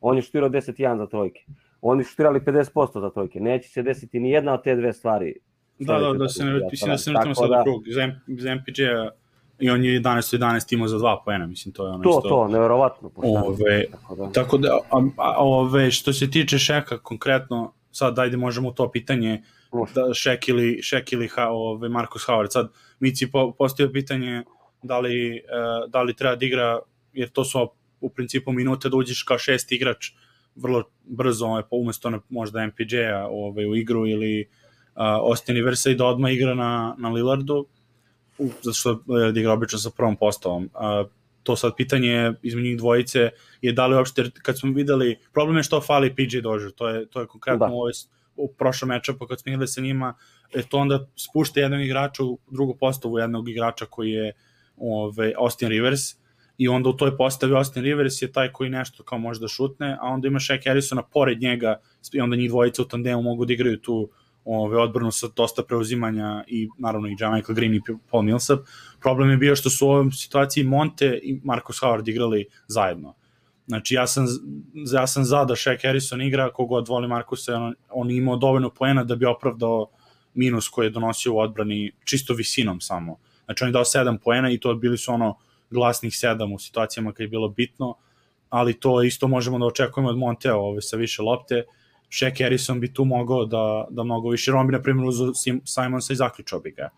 on je šutirao 10-1 za trojke. Oni su šutirali 50% za trojke. Neće se desiti ni jedna od te dve stvari. Da, da, da se ne, mislim da se ne tamo sad da, krug. Za, za MPJ-a i on je 11 11 imao za 2 poena, mislim to je ono to, što... To, to, neverovatno. Ove, tako da, tako da a, a, ove, što se tiče Šeka konkretno, sad ajde možemo to pitanje da Šek ili, Šek ili ha, ove, Marcus Howard. Sad Mici po, postavio pitanje da li, uh, da li treba da igra, jer to su u principu minute da uđeš kao šest igrač vrlo brzo, ovaj, umesto na, možda ovaj, u igru ili uh, Austin Iversa i da odmah igra na, na Lillardu, u, zato što je da igra obično sa prvom postavom. Uh, to sad pitanje između njih dvojice je da li uopšte, kad smo videli, problem je što fali PJ Dožer, to je, to je konkretno da. u, u prošlom mečapu kad smo igrali sa njima, e, to onda spušta jednog igrača u drugu postavu jednog igrača koji je ove, Austin Rivers i onda u toj postavi Austin Rivers je taj koji nešto kao može da šutne, a onda ima Shaq Harrisona pored njega i onda njih dvojica u tandemu mogu da igraju tu ove, odbranu sa dosta preuzimanja i naravno i Jamaica Green i Paul Millsap. Problem je bio što su u ovom situaciji Monte i Marcus Howard igrali zajedno. Znači ja sam, ja sam za da Shaq Harrison igra, kogod voli Markusa, on, on imao dovoljno poena da bi opravdao minus koji je donosio u odbrani čisto visinom samo. Znači on je dao 7 poena i to bili su ono glasnih 7 u situacijama kad je bilo bitno, ali to isto možemo da očekujemo od Montea ove, sa više lopte. Shaq Harrison bi tu mogao da, da mnogo više, jer on bi na primjer uzao Simonsa i zaključao bi ga.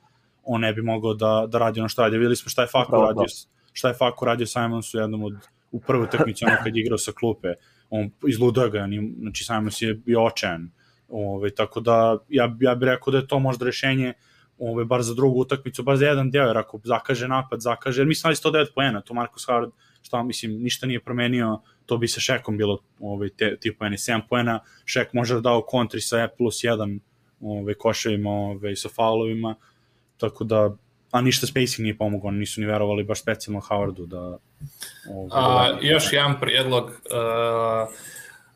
On ne bi mogao da, da radi ono što radi. Videli smo šta je Faku radio, šta je Faku radio Simonsu jednom od, u prvoj tekmici, ono kad je igrao sa klupe. On izludao ga, znači Simons je bio očajan. Ove, tako da ja, ja bih rekao da je to možda rešenje ove, bar za drugu utakmicu, bar za jedan deo, jer ako zakaže napad, zakaže, jer mislim da je 109 poena, to Marcus Howard, šta mislim, ništa nije promenio, to bi sa Šekom bilo ove, te, ti poeni, 7 poena, Šek može da dao kontri sa E plus 1 ove, koševima ove, i sa faulovima, tako da, a ništa spacing nije pomogao, nisu ni verovali baš specijalno Howardu da... Ove, a, da, još jedan prijedlog, uh,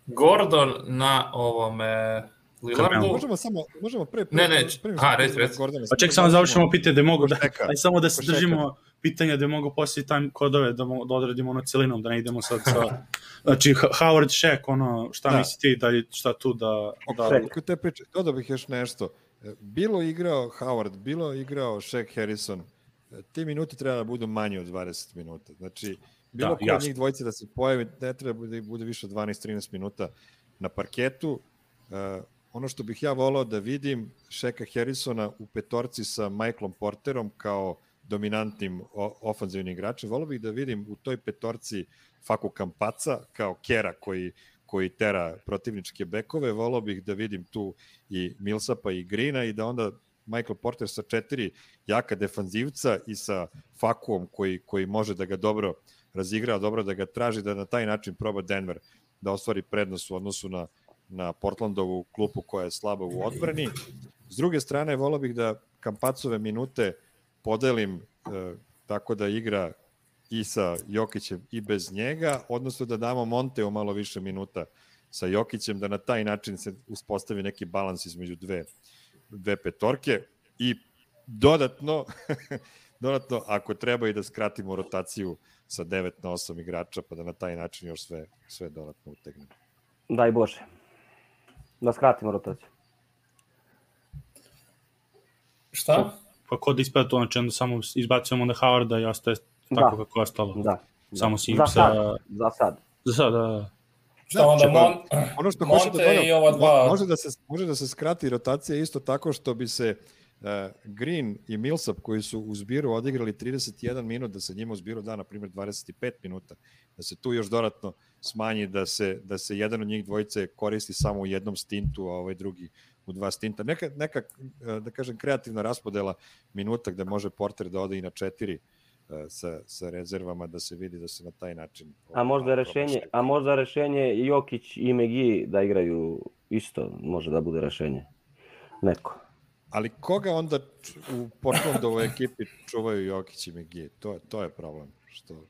Gordon na ovome Lillardu... Možemo samo, možemo pre... pre ne, ne, pre, ha, reci, reci. Pa ček, samo završimo. pitanje da mogu da... Aj [laughs] samo da se držimo pitanja da mogu poslije time kodove da, da odradimo ono celinom, da ne idemo sad sa... [laughs] Znači, Howard Shaq, ono, šta da. misli ti, da li, šta tu da... da... Ako te priče, dodao bih još nešto. Bilo igrao Howard, bilo igrao Shaq Harrison, ti minuti treba da budu manje od 20 minuta. Znači, bilo da, ko od njih dvojice da se pojavi, ne treba da bude više od 12-13 minuta na parketu. Uh, ono što bih ja volao da vidim Šeka Harrisona u petorci sa Michaelom Porterom kao dominantnim ofanzivnim igračem. Volao bih da vidim u toj petorci Faku Kampaca kao Kera koji, koji tera protivničke bekove. Volao bih da vidim tu i Millsapa i Grina i da onda Michael Porter sa četiri jaka defanzivca i sa Fakuom koji, koji može da ga dobro razigra, dobro da ga traži, da na taj način proba Denver da ostvari prednost u odnosu na na Portlandovu klupu koja je slaba u odbrani. S druge strane, volao bih da Kampacove minute podelim e, tako da igra i sa Jokićem i bez njega, odnosno da damo Monteo malo više minuta sa Jokićem, da na taj način se uspostavi neki balans između dve, dve petorke i dodatno, [laughs] dodatno ako treba i da skratimo rotaciju sa 9 na 8 igrača, pa da na taj način još sve, sve dodatno utegnemo. Daj Bože da skratimo rotaciju. Šta? Pa kod ispada to, znači onda samo izbacujemo onda Howarda i ostaje tako da. kako je ostalo. Da. Samo si za sad, sa... za sad. Za sad, da. da. Šta onda znači, Mon... ono što Monte da dodam, i ova dva... Može da, se, može da se skrati rotacija isto tako što bi se uh, Green i Millsap koji su u zbiru odigrali 31 minut, da se njima u zbiru da, na primjer, 25 minuta, da se tu još dodatno smanji, da se, da se jedan od njih dvojice koristi samo u jednom stintu, a ovaj drugi u dva stinta. Neka, neka da kažem, kreativna raspodela minuta gde može Porter da ode i na četiri e, sa, sa rezervama da se vidi da se na taj način a možda rešenje a možda rešenje Jokić i Megi da igraju isto može da bude rešenje. Neko. Ali koga onda u Portlandovoj ekipi čuvaju Jokić i Megi? To to je problem što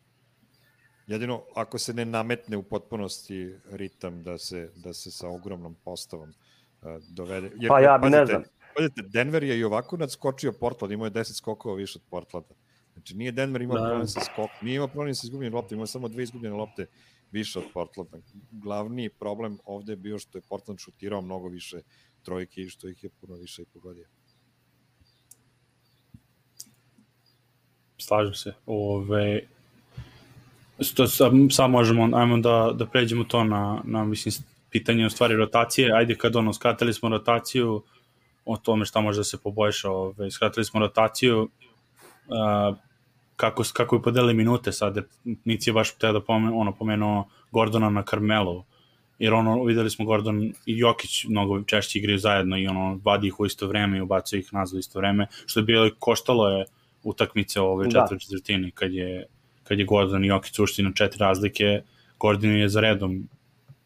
Jedino ako se ne nametne u potpunosti ritam da se, da se sa ogromnom postavom uh, dovede. Jer, pa ja bi ne znam. Pazite, Denver je i ovako nadskočio Portland, imao je 10 skokova više od Portlanda. Znači nije Denver imao Da. problem sa skok, nije imao problem sa izgubljenim lopte, imao samo dve izgubljene lopte više od Portlanda. Glavni problem ovde je bio što je Portland šutirao mnogo više trojki i što ih je puno više i pogodio. Slažem se. Ove, što sad, sad možemo, ajmo da, da pređemo to na, na mislim, pitanje u stvari rotacije. Ajde kad ono, skratili smo rotaciju, o tome šta može da se poboljša. Ove, skratili smo rotaciju, a, kako, kako je podelili minute sad, jer Nici je baš teo da pomenu, ono, pomenuo Gordona na Carmelu, jer ono, videli smo Gordon i Jokić mnogo češće igraju zajedno i ono, vadi ih u isto vreme i ubacuje ih nazad u isto vreme, što je bilo, koštalo je utakmice u ovoj Da. četvrti četvrtini kad je, kad je Gordon i Jokić ušli na četiri razlike, Gordon je za redom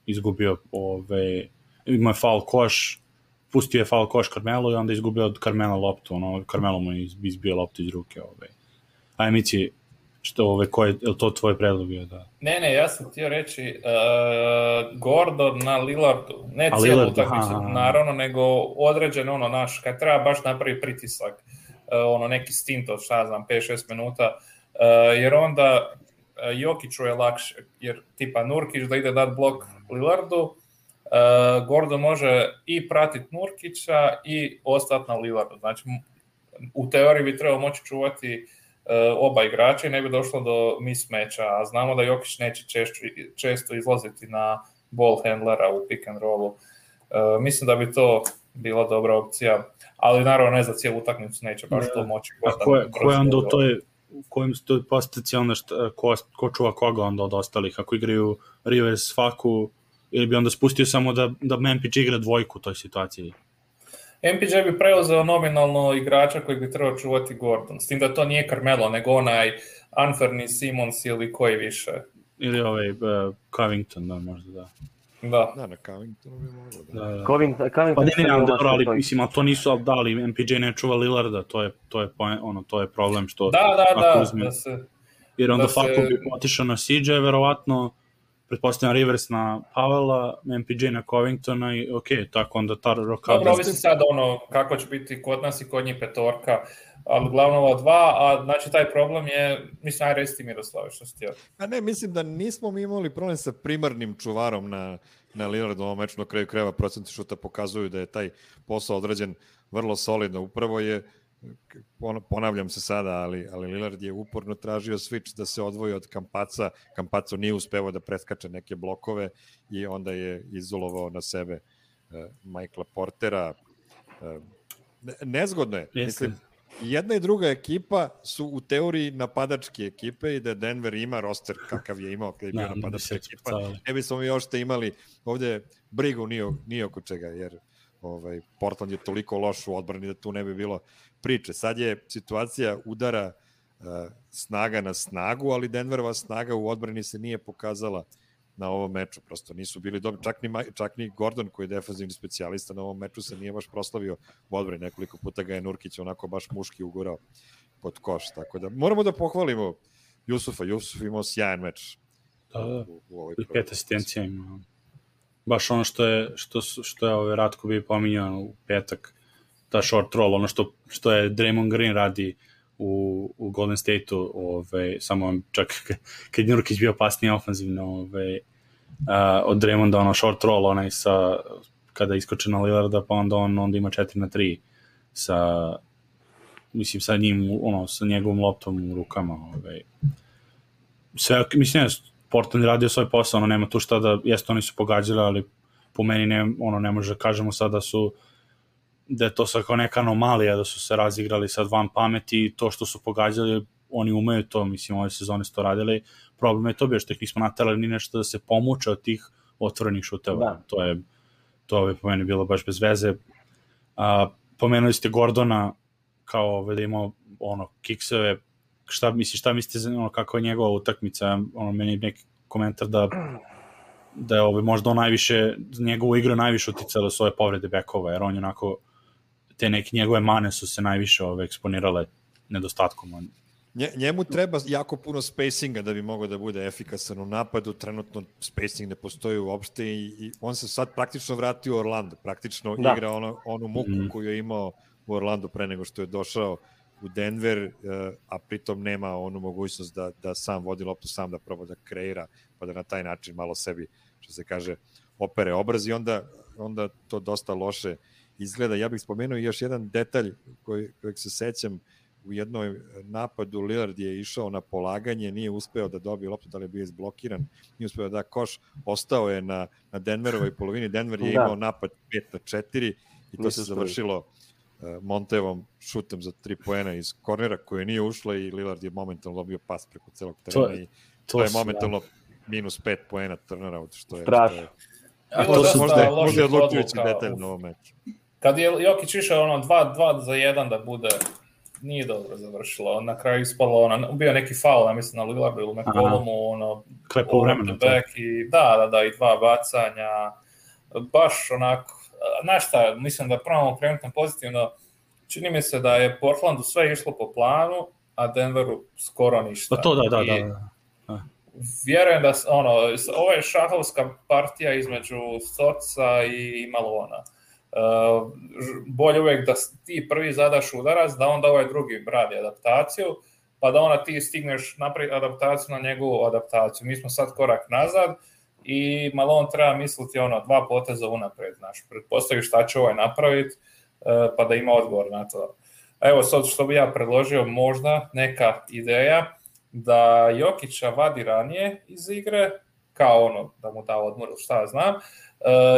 izgubio ove, imao je faul koš, pustio je faul koš Carmelo i onda izgubio od Carmela loptu, ono, Carmelo mu je iz- izbio loptu iz ruke. Ove. Aj, Mici, što, ove, ko je, to tvoj predlog bio da... Ne, ne, ja sam htio reći uh, Gordon na Lillardu, ne A cijelu utakmicu, naravno, nego određen ono naš, kad treba baš napravi pritisak, uh, ono neki stint od šta znam, 5-6 minuta, uh, jer onda Jokiću je lakše, jer tipa Nurkić da ide dat blok Lillardu, uh, Gordon može i pratiti Nurkića i ostati na Lillardu. Znači, u teoriji bi trebao moći čuvati uh, oba igrača i ne bi došlo do mismeča, a znamo da Jokić neće češću, često izlaziti na ball handlera u pick and rollu. Uh, mislim da bi to bila dobra opcija, ali naravno ne za cijelu utakmicu neće baš to moći. A ko je, ko je onda u toj u kojem su to postaciji onda šta, ko, ko čuva koga onda od ostalih, ako igraju Rivers, Faku, ili bi onda spustio samo da, da MPG igra dvojku u toj situaciji? MPJ bi preuzeo nominalno igrača koji bi trebao čuvati Gordon, s tim da to nije Carmelo, nego onaj Anferni Simons ili koji više. Ili ovaj uh, Covington, da, možda da. Da. Da, na Covingtonu bi moglo da. da, da. Covington, Covington Pa ne, ne, ne, dobro, ali mislim, ali to nisu, ali da, ali MPJ ne čuva Lillarda, to je, to je, ono, to je problem što... Da, da, da, uzme- da se... Jer onda da se- bi otišao na CJ, verovatno, pretpostavljam Rivers na Pavela, MPJ na Covingtona i ok, tako onda ta rokada... Dobro, ovisi sad ono kako će biti kod nas i kod njih petorka, ali uglavnom ova dva, a znači taj problem je, mislim, aj reci ti Miroslave što si htio. A ne, mislim da nismo mi imali problem sa primarnim čuvarom na, na Lillardu u ovom meču na kraju krajeva procenti šuta pokazuju da je taj posao odrađen vrlo solidno. Upravo je, pon- ponavljam se sada, ali, ali Lillard je uporno tražio switch da se odvoji od Kampaca. Kampaco nije uspevao da preskače neke blokove i onda je izolovao na sebe uh, Michaela Portera. Uh, ne- nezgodno je. Jeste. Mislim, jedna i druga ekipa su u teoriji napadačke ekipe i da Denver ima roster kakav je imao kada je bio Da, da napadačka ekipa. ispucavali. Ne bismo mi još te imali ovde brigu ni, o- ni oko čega, jer ovaj, Portland je toliko loš u odbrani da tu ne bi bilo priče. Sad je situacija udara uh, snaga na snagu, ali Denverova snaga u odbrani se nije pokazala na ovom meču, prosto nisu bili dobri, čak ni, čak ni Gordon koji je defanzivni specijalista na ovom meču se nije baš proslavio u odbrani, nekoliko puta ga je Nurkić onako baš muški ugurao pod koš, tako da moramo da pohvalimo Jusufa, Jusuf imao sjajan meč Da, da. u, u ovoj I pet asistencija ima. Baš ono što je, što, što je ovaj Ratko bi pominjao u petak, ta short roll, ono što, što je Draymond Green radi u, u Golden State-u, ovaj, samo čak [laughs] kad je bio pasnije ofanzivno ovaj, uh, od Draymonda, ono short roll, onaj sa, kada iskoče na Lillarda, pa onda on onda ima 4 na 3 sa mislim sa njim, ono, sa njegovom loptom u rukama, ovaj, sve, mislim, ne, Portland radio svoj posao, ono, nema tu šta da, jeste oni su pogađali, ali po meni ne, ono, ne može da kažemo sad da su da je to sad kao neka anomalija, da su se razigrali sad van pameti i to što su pogađali, oni umeju to, mislim, ove sezone su to radili, problem je to bio što ih nismo naterali ni nešto da se pomuče od tih otvorenih šuteva, Da. to je to je po meni bilo baš bez veze. A, pomenuli ste Gordona kao ovaj, da imao ono, kikseve, šta misliš, šta mislite ono, kako je njegova utakmica, ono, meni neki komentar da da je ovaj, možda on najviše, njegovu igru najviše uticala su ove povrede bekova, jer on je onako, te neke njegove mane su se najviše ove, eksponirale nedostatkom. Njemu treba jako puno spacinga da bi mogao da bude efikasan u napadu, trenutno spacing ne postoji uopšte i, i on se sad praktično vratio u Orlando, praktično Da. igra ono, onu muku mm. koju je imao u Orlando pre nego što je došao u Denver, uh, a pritom nema onu mogućnost da, da sam vodi loptu, sam da proba da kreira, pa da na taj način malo sebi, što se kaže, opere obraz i onda, onda to dosta loše izgleda. Ja bih spomenuo još jedan detalj koji, kojeg se sećam, u jednom napadu Lillard je išao na polaganje, nije uspeo da dobije loptu, da li je bio izblokiran, nije uspeo da koš, ostao je na, na Denverovoj polovini, Denver je da. imao napad 5 na 4 i to se završilo uh, Montevom šutem za 3 poena iz kornera koje nije ušla i Lillard je momentalno dobio pas preko celog terena to, i to, to je momentalno da. minus 5 poena turnaround, što je... Strašno. Što je, A to su možda, možda je odlučujući detalj na ovom meču. Kad je Jokić išao ono 2 za 1 da bude nije dobro završilo. Na kraju ispalo, ono, bio neki faul, ja mislim, na Lillardu ili McCollumu, ono, Klepo vremena. Back i, da, da, da, i dva bacanja. Baš onako, znaš šta, mislim da pravamo krenuti pozitivno, čini mi se da je Portlandu sve išlo po planu, a Denveru skoro ništa. Pa to da, da, da. da. da. Vjerujem da, ono, ovo je šahovska partija između Soca i Malona bolje uvek da ti prvi zadaš udarac, da onda ovaj drugi radi adaptaciju, pa da onda ti stigneš napraviti adaptaciju na njegovu adaptaciju. Mi smo sad korak nazad i malo on treba misliti ono, dva poteza unapred, znaš, pretpostavi šta će ovaj napraviti, uh, pa da ima odgovor na to. Evo sad što bi ja predložio, možda neka ideja da Jokića vadi ranije iz igre, kao ono, da mu da odmor, šta znam, uh,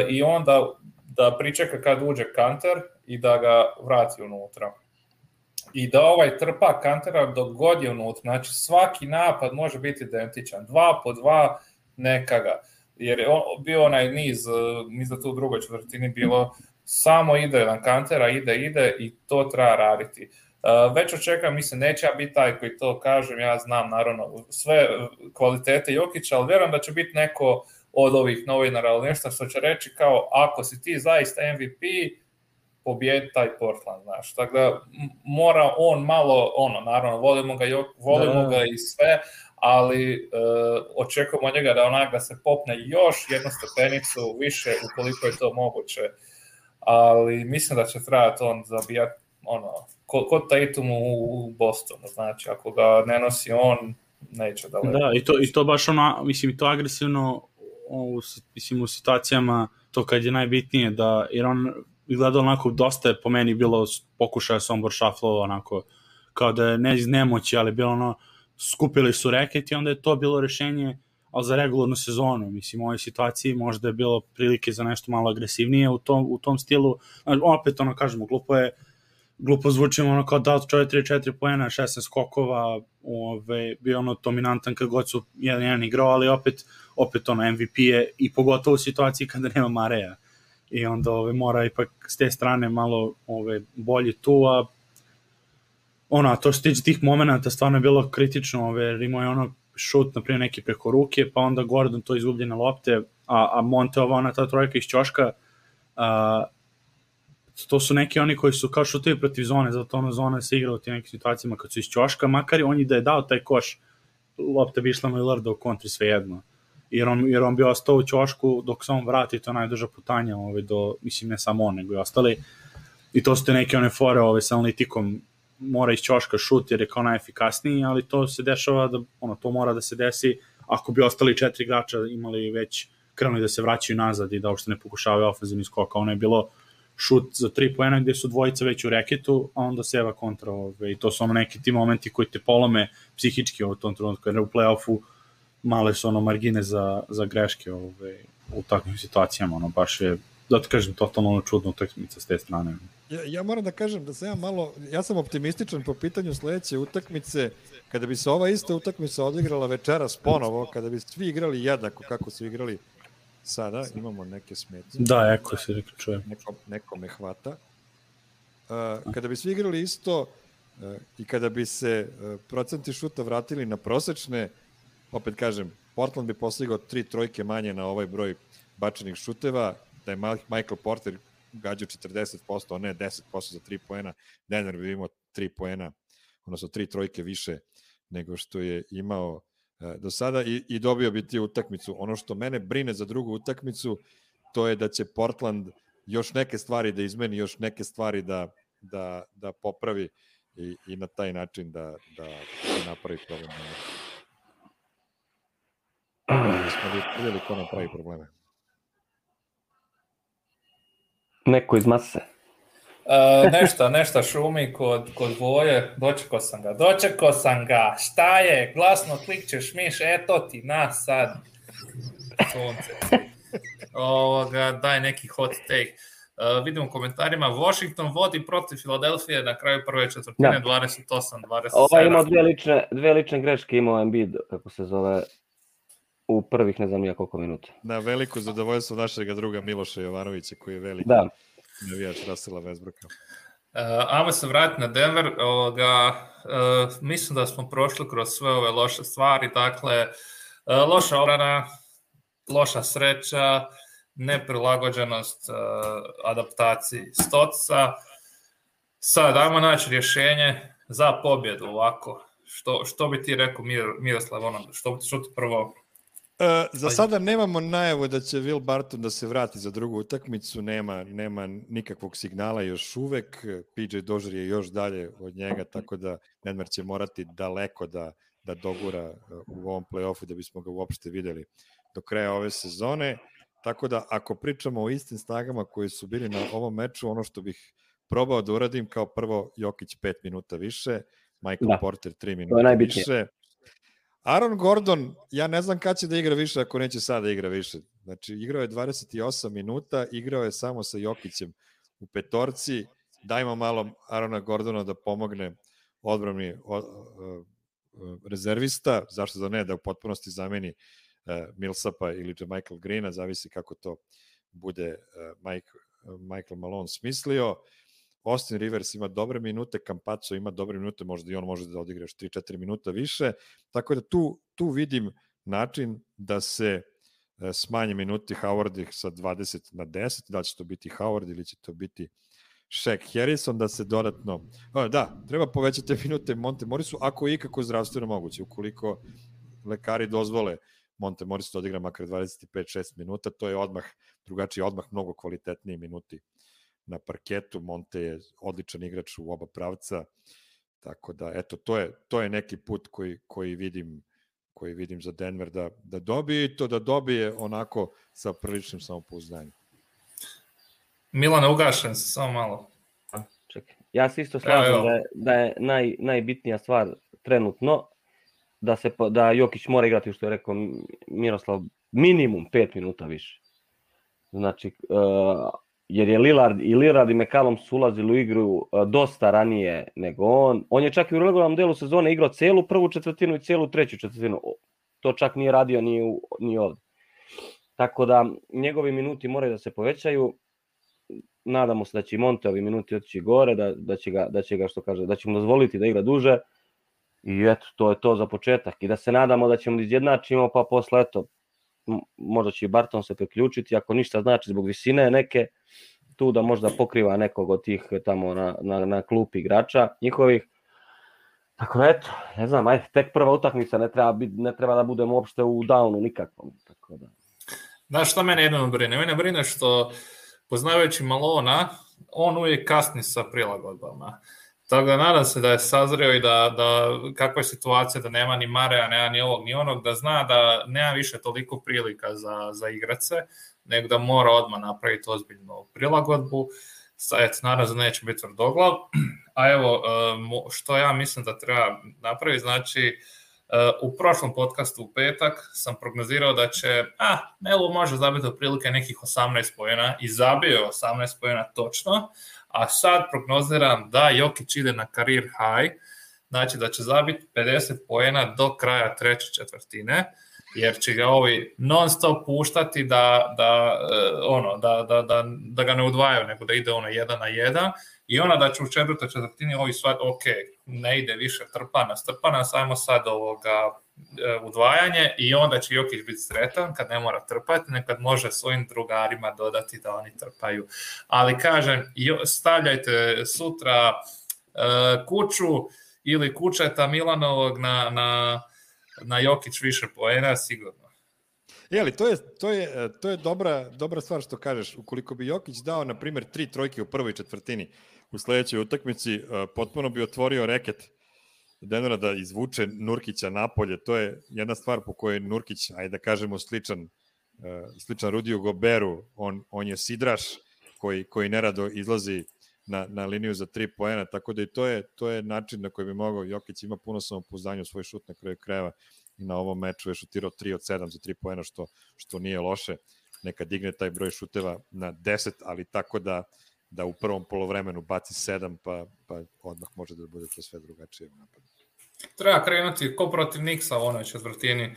i onda da pričeka kad uđe kanter i da ga vrati unutra. I da ovaj trpa kantera dok god je unutra. Znači svaki napad može biti identičan. Dva po dva neka ga. Jer je on, bio onaj niz, niz da tu u drugoj četvrtini bilo samo ide jedan kantera, ide, ide i to treba raditi. Već očekam, mislim, neće ja biti taj koji to kažem, ja znam naravno sve kvalitete Jokića, ali vjerujem da će biti neko od ovih novinara, ali nešto što će reći kao ako si ti zaista MVP, pobjedi taj Portland, znaš. Tako da mora on malo, ono, naravno, volimo ga, volimo da. ga i sve, ali uh, očekujemo njega da onak da se popne još jednu stepenicu više ukoliko je to moguće. Ali mislim da će trebati on zabijati ono, kod, kod Tatum u, u Bostonu, znači ako ga ne nosi on, neće da Da, i to, i to baš ono, mislim, to agresivno u, mislim, u situacijama to kad je najbitnije da, jer on izgledao onako dosta je po meni bilo pokušaja Sombor šaflova onako kao da je ne iz nemoći, ali bilo ono skupili su reket i onda je to bilo rešenje ali za regularnu sezonu, mislim, u ovoj situaciji možda je bilo prilike za nešto malo agresivnije u tom, u tom stilu, opet ono kažemo, glupo je glupo zvučimo ono kao dao čovjek 3-4 poena, 16 skokova, ove, bio ono dominantan kad god su jedan jedan igrao, ali opet, opet ono MVP je i pogotovo u situaciji kada nema Mareja i onda ove, mora ipak s te strane malo ove, bolje tu, a ono, to što tiče tih momenta stvarno je bilo kritično, ove, imao je ono šut, na primjer, neki preko ruke, pa onda Gordon to izgubljene lopte, a, a Monte ova ona ta trojka iz ćoška, a, to su neki oni koji su kao šutevi protiv zone, zato ono zona se igra u tim nekim situacijama kad su iz ćoška, makar on je da je dao taj koš, lopta bi išla Lillarda u kontri svejedno. Jer on, jer on bi ostao u ćošku dok se on vrati, to je najduža putanja ovaj, do, mislim ne samo on, nego i ostali. I to su te neke one fore ovaj, sa analitikom, mora iz ćoška šut jer je kao najefikasniji, ali to se dešava da, ono, to mora da se desi ako bi ostali četiri igrača imali već krenuli da se vraćaju nazad i da uopšte ne pokušavaju ofenzivni skok, ono je bilo šut za tri poena gde su dvojica već u reketu, a onda seva kontra ove, i to su ono neki ti momenti koji te polome psihički u tom trenutku, jer u play-offu male su ono margine za, za greške ove, u takvim situacijama, ono baš je da ti kažem, totalno ono čudno utakmica s te strane. Ja, ja moram da kažem da sam ja malo, ja sam optimističan po pitanju sledeće utakmice, kada bi se ova ista utakmica odigrala večeras ponovo, kada bi svi igrali jednako kako su igrali sada, imamo neke smetnje. Da, eko se rekao čujem. Neko, neko me hvata. Uh, kada bi svi igrali isto uh, i kada bi se uh, procenti šuta vratili na prosečne, opet kažem, Portland bi postigao tri trojke manje na ovaj broj bačenih šuteva, da je Michael Porter gađao 40%, a ne 10% za 3 poena, Denver bi imao 3 poena, odnosno 3 trojke više nego što je imao do sada i, i dobio bi ti utakmicu. Ono što mene brine za drugu utakmicu, to je da će Portland još neke stvari da izmeni, još neke stvari da, da, da popravi, i, i na taj način da, da, da napravi problem. Smo vidjeli ko nam pravi probleme. Neko iz mase. Uh, nešto, nešto šumi kod, kod Voje, dočekao sam ga, dočekao sam ga, šta je, glasno klikćeš miš, eto ti, na sad, sunce. Ovoga, daj neki hot take. Uh, vidimo u komentarima, Washington vodi protiv Filadelfije na kraju prve četvrtine, Da. 28-27. Ovaj imao dve lične, dve lične greške, imao Embiid, kako se zove, u prvih ne znam nija koliko minuta. Na veliko zadovoljstvo našeg druga Miloša Jovanovića, koji je veliki Da, navijač Rasela Westbrooka. Uh, ajmo se vratiti na Denver. Ovoga, uh, mislim da smo prošli kroz sve ove loše stvari. Dakle, uh, loša obrana, loša sreća, neprilagođenost uh, adaptaciji Stoca. Sad, ajmo naći rješenje za pobjedu ovako. Što, što bi ti rekao, Mir, Miroslav, ono, što, što ti prvo E, za sada nemamo najavu da će Will Barton da se vrati za drugu utakmicu, nema, nema nikakvog signala još uvek, PJ Dožer je još dalje od njega, tako da Denver će morati daleko da, da dogura e, u ovom play-offu da bismo ga uopšte videli do kraja ove sezone, tako da ako pričamo o istim snagama koji su bili na ovom meču, ono što bih probao da uradim kao prvo Jokić 5 minuta više, Michael Da. Porter 3 to je minuta više, Aaron Gordon, ja ne znam kad će da igra više ako neće sada da igra više. Znači, igrao je 28 minuta, igrao je samo sa Jokićem u petorci. Dajmo malo Arona Gordona da pomogne odbrani rezervista, zašto da ne, da u potpunosti zameni e, Millsapa ili Michael Greena, zavisi kako to bude e, Mike, Michael Malone smislio. Austin Rivers ima dobre minute, Campazzo ima dobre minute, možda i on može da odigra još 3-4 minuta više, tako da tu, tu vidim način da se e, smanje minuti Howard sa 20 na 10, da će to biti Howard ili će to biti Shaq Harrison, da se dodatno... O, da, treba povećati minute Monte Morisu, ako je ikako zdravstveno moguće, ukoliko lekari dozvole Monte Morris da odigra makar 25-6 minuta, to je odmah drugačiji, odmah mnogo kvalitetniji minuti na parketu, Monte je odličan igrač u oba pravca, tako da, eto, to je, to je neki put koji, koji vidim koji vidim za Denver da, da dobije i to da dobije onako sa priličnim samopouzdanjem. Milane, ugašen se, samo malo. Čekaj. Ja se isto slažem Evo, evo. da je, da je naj, najbitnija stvar trenutno da se da Jokić mora igrati što je rekao Miroslav minimum 5 minuta više. Znači uh, jer je Lillard i Lillard i McCallum su ulazili u igru uh, dosta ranije nego on. On je čak i u regularnom delu sezone igrao celu prvu četvrtinu i celu treću četvrtinu. To čak nije radio ni, u, ni ovde. Tako da njegovi minuti moraju da se povećaju nadamo se da će i Monte ovi minuti otići gore, da, da, će ga, da će ga, što kaže, da će mu dozvoliti da igra duže. I eto, to je to za početak. I da se nadamo da ćemo da izjednačimo, pa posle, eto, možda će i Barton se priključiti, ako ništa znači zbog visine neke, tu da možda pokriva nekog od tih tamo na, na, na klupi igrača njihovih. Tako da, eto, ne znam, ajde, tek prva utakmica, ne treba, bit, ne treba da budemo uopšte u downu nikakvom. Tako da. Znaš šta mene jedino brine? Mene brine što, poznavajući Malona, on uvijek kasni sa prilagodbama. Tako da nadam se da je sazreo i da, da kakva je situacija da nema ni Mareja, nema ni ovog ni onog, da zna da nema više toliko prilika za, za igrace, nego da mora odmah napraviti ozbiljnu prilagodbu. Eto, se da neće biti tvrdoglav. A evo, e, što ja mislim da treba napraviti, znači, Uh, u prošlom podcastu u petak sam prognozirao da će, a, Melo može zabiti otprilike nekih 18 pojena i zabio je 18 pojena točno, a sad prognoziram da Jokić ide na career high, znači da će zabiti 50 pojena do kraja treće četvrtine, jer će ga ovi non stop puštati da, da, uh, ono, da, da, da, da ga ne udvajaju, nego da ide ono jedan na jedan i ona da će u četvrtoj četvrtini ovi svat, ok, ne ide više trpana, strpana, samo sad ovoga e, udvajanje i onda će Jokić biti sretan kad ne mora trpati, nekad može svojim drugarima dodati da oni trpaju. Ali kažem, stavljajte sutra e, kuću ili kućeta Milanovog na, na, na Jokić više poena, sigurno. Ali to je, to je, to je dobra, dobra stvar što kažeš. Ukoliko bi Jokić dao, na primjer, tri trojke u prvoj četvrtini, u sledećoj utakmici uh, potpuno bi otvorio reket Denvera da izvuče Nurkića napolje. To je jedna stvar po kojoj Nurkić, ajde da kažemo, sličan, uh, sličan Rudiju Goberu. On, on je sidraš koji, koji nerado izlazi na, na liniju za tri poena, tako da i to je, to je način na koji bi mogao, Jokić ima puno samopouzdanja u svoj šut na kraju krajeva i na ovom meču je šutirao 3 od 7 za 3 poena, što, što nije loše. Neka digne taj broj šuteva na 10, ali tako da da u prvom polovremenu baci 7, pa, pa odmah može da bude to sve drugačije u napadu. Treba krenuti ko protiv Niksa u onoj četvrtini,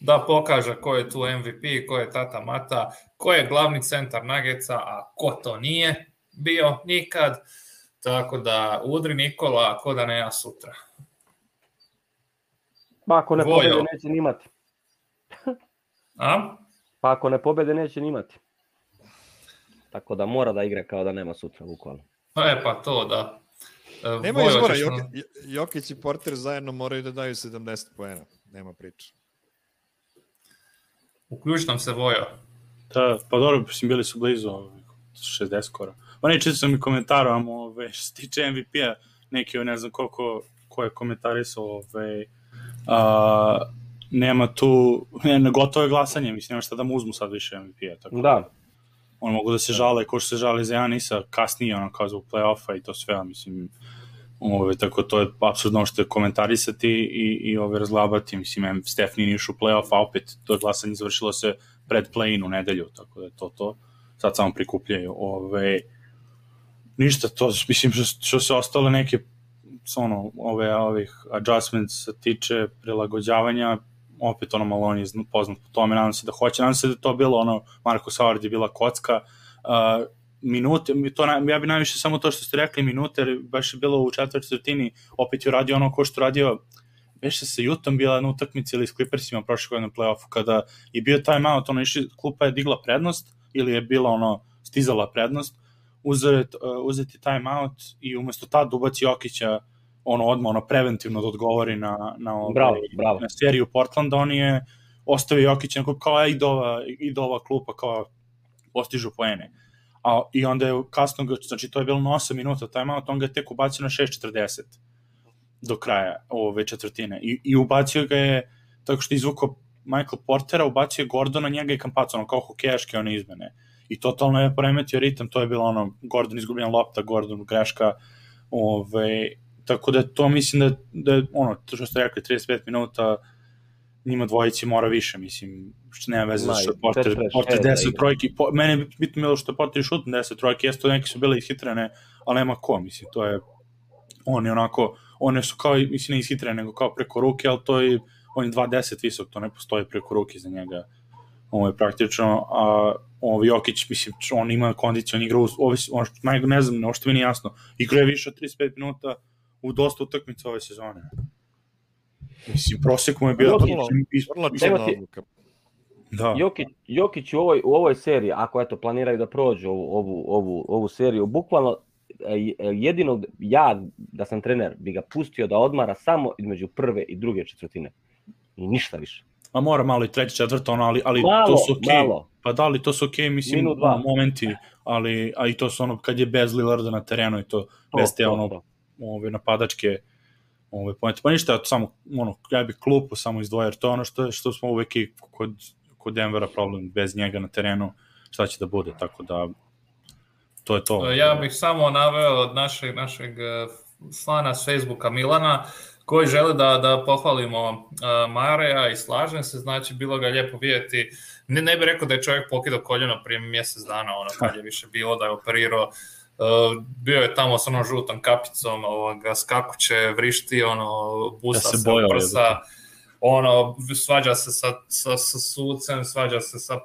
da pokaže ko je tu MVP, ko je Tata Mata, ko je glavni centar Nageca, a ko to nije bio nikad. Tako da udri Nikola, ko da ne ja sutra. Pa ako ne Vojo. pobede neće ni imati. A? Pa ako ne pobede neće ni imati. Tako da mora da igra kao da nema sutra, bukvalno. E pa to da. E, Nema izbora, ćeš Jokić, i Porter zajedno moraju da daju 70 poena. Nema priče. Uključi nam se Vojo. Da, pa dobro, mislim, bili su blizu ovaj, 60 skoro. Ma ne, čito sam i komentarom, ove, što se tiče MVP-a, neki, ne znam koliko, ko je komentarisao, ove, a, nema tu, ne, ne, gotovo je glasanje, mislim, nema šta da mu uzmu sad više MVP-a, tako Da, on mogu da se žale, ko što se žale za Janisa, kasnije, ono, kao zbog play-offa i to sve, mislim, ove, tako to je apsurdno što je komentarisati i, i ove, razglabati, mislim, Steph nije u play-off, a opet to glasanje završilo se pred play-in u nedelju, tako da je to to, sad samo prikupljaju, ove, ništa, to, mislim, što, što se ostale neke, ono, ove, ovih adjustments tiče prilagođavanja, opet ono malo on je zna- poznat po tome, nadam se da hoće, nadam se da to bilo ono, Marko Savard je bila kocka, uh, minute, mi to, na- ja bi najviše samo to što ste rekli minute, jer baš je bilo u četvrti četvrtini, opet je uradio ono ko što radio Veše se Jutom bila na utakmici ili s Clippersima prošle godine na play-offu, kada je bio timeout, ono išli, klupa je digla prednost, ili je bila ono, stizala prednost, uzet, uh, uzeti timeout i umesto tad ubaci Jokića ono odmah ono preventivno da odgovori na na ovaj, bravo, bravo. na seriju Portlanda on je ostavio Jokića na kao ide ova, ide ova klupa kao postižu poene. A, I onda je kasno, ga- znači to je bilo na 8 minuta timeout, on ga je tek ubacio na 6.40 do kraja ove četvrtine. I, i ubacio ga je tako što je izvukao Michael Portera, ubacio je Gordona, njega i Kampaca, ono kao hokejaške one izmene. I totalno je poremetio ritam, to je bilo ono, Gordon izgubljena lopta, Gordon greška, ove, tako da to mislim da, da ono, to što ste rekli, 35 minuta, njima dvojici mora više, mislim, što nema veze Ma, što Porter, Porter Šeda 10 igra. trojki, po, mene je bitno bilo što Porter šut 10 trojki, jesto neki su bile ishitrene, ali nema ko, mislim, to je, on je onako, one su kao, mislim, ne ishitrene, nego kao preko ruke, ali to je, on je 2.10 visok, to ne postoji preko ruke za njega, ovo je praktično, a ovo Jokić, mislim, on ima kondiciju, on igra, ovo, on, ne znam, ovo što mi nije jasno, igra je više od 35 minuta u dosta utakmica ove sezone. Mislim, prosek mu je bio... Mislim, Vrlo Evo ti- odluka. Da, Jokić, Jokić u ovoj, u ovoj seriji, ako eto planiraju da prođu ovu, ovu, ovu, ovu seriju, bukvalno e, jedino ja da sam trener bi ga pustio da odmara samo između prve i druge četvrtine. I ništa više. a mora malo i treći, četvrto, ono, ali, ali Malo, to su okej. malo. Pa da li to su okej, mislim, Minut, dva. ono, momenti, ali a i to su ono kad je bez Lillarda na terenu i to, To, bez te to, ono to. Ove napadačke ove poente. Pa ništa, samo ono ja bih klupu samo izdvojio, jer to je ono što što smo uvek i kod kod Denvera problem bez njega na terenu, šta će da bude, tako da to je to. E, Ja bih samo naveo od našeg, našeg e, člana s Facebooka Milana, koji žele da, da pohvalimo uh, Mareja i slažem se, znači bilo ga lijepo vidjeti. Ne, ne bih rekao da je čovjek pokidao koljeno prije mjesec dana, ono kad je više bilo da je operirao. Uh, bio je tamo s onom žutom kapicom, ovoga, skakuće, vrišti, ono, busa Ja se se, prsa, ono, svađa se sa, sa, sa sucem, svađa se sa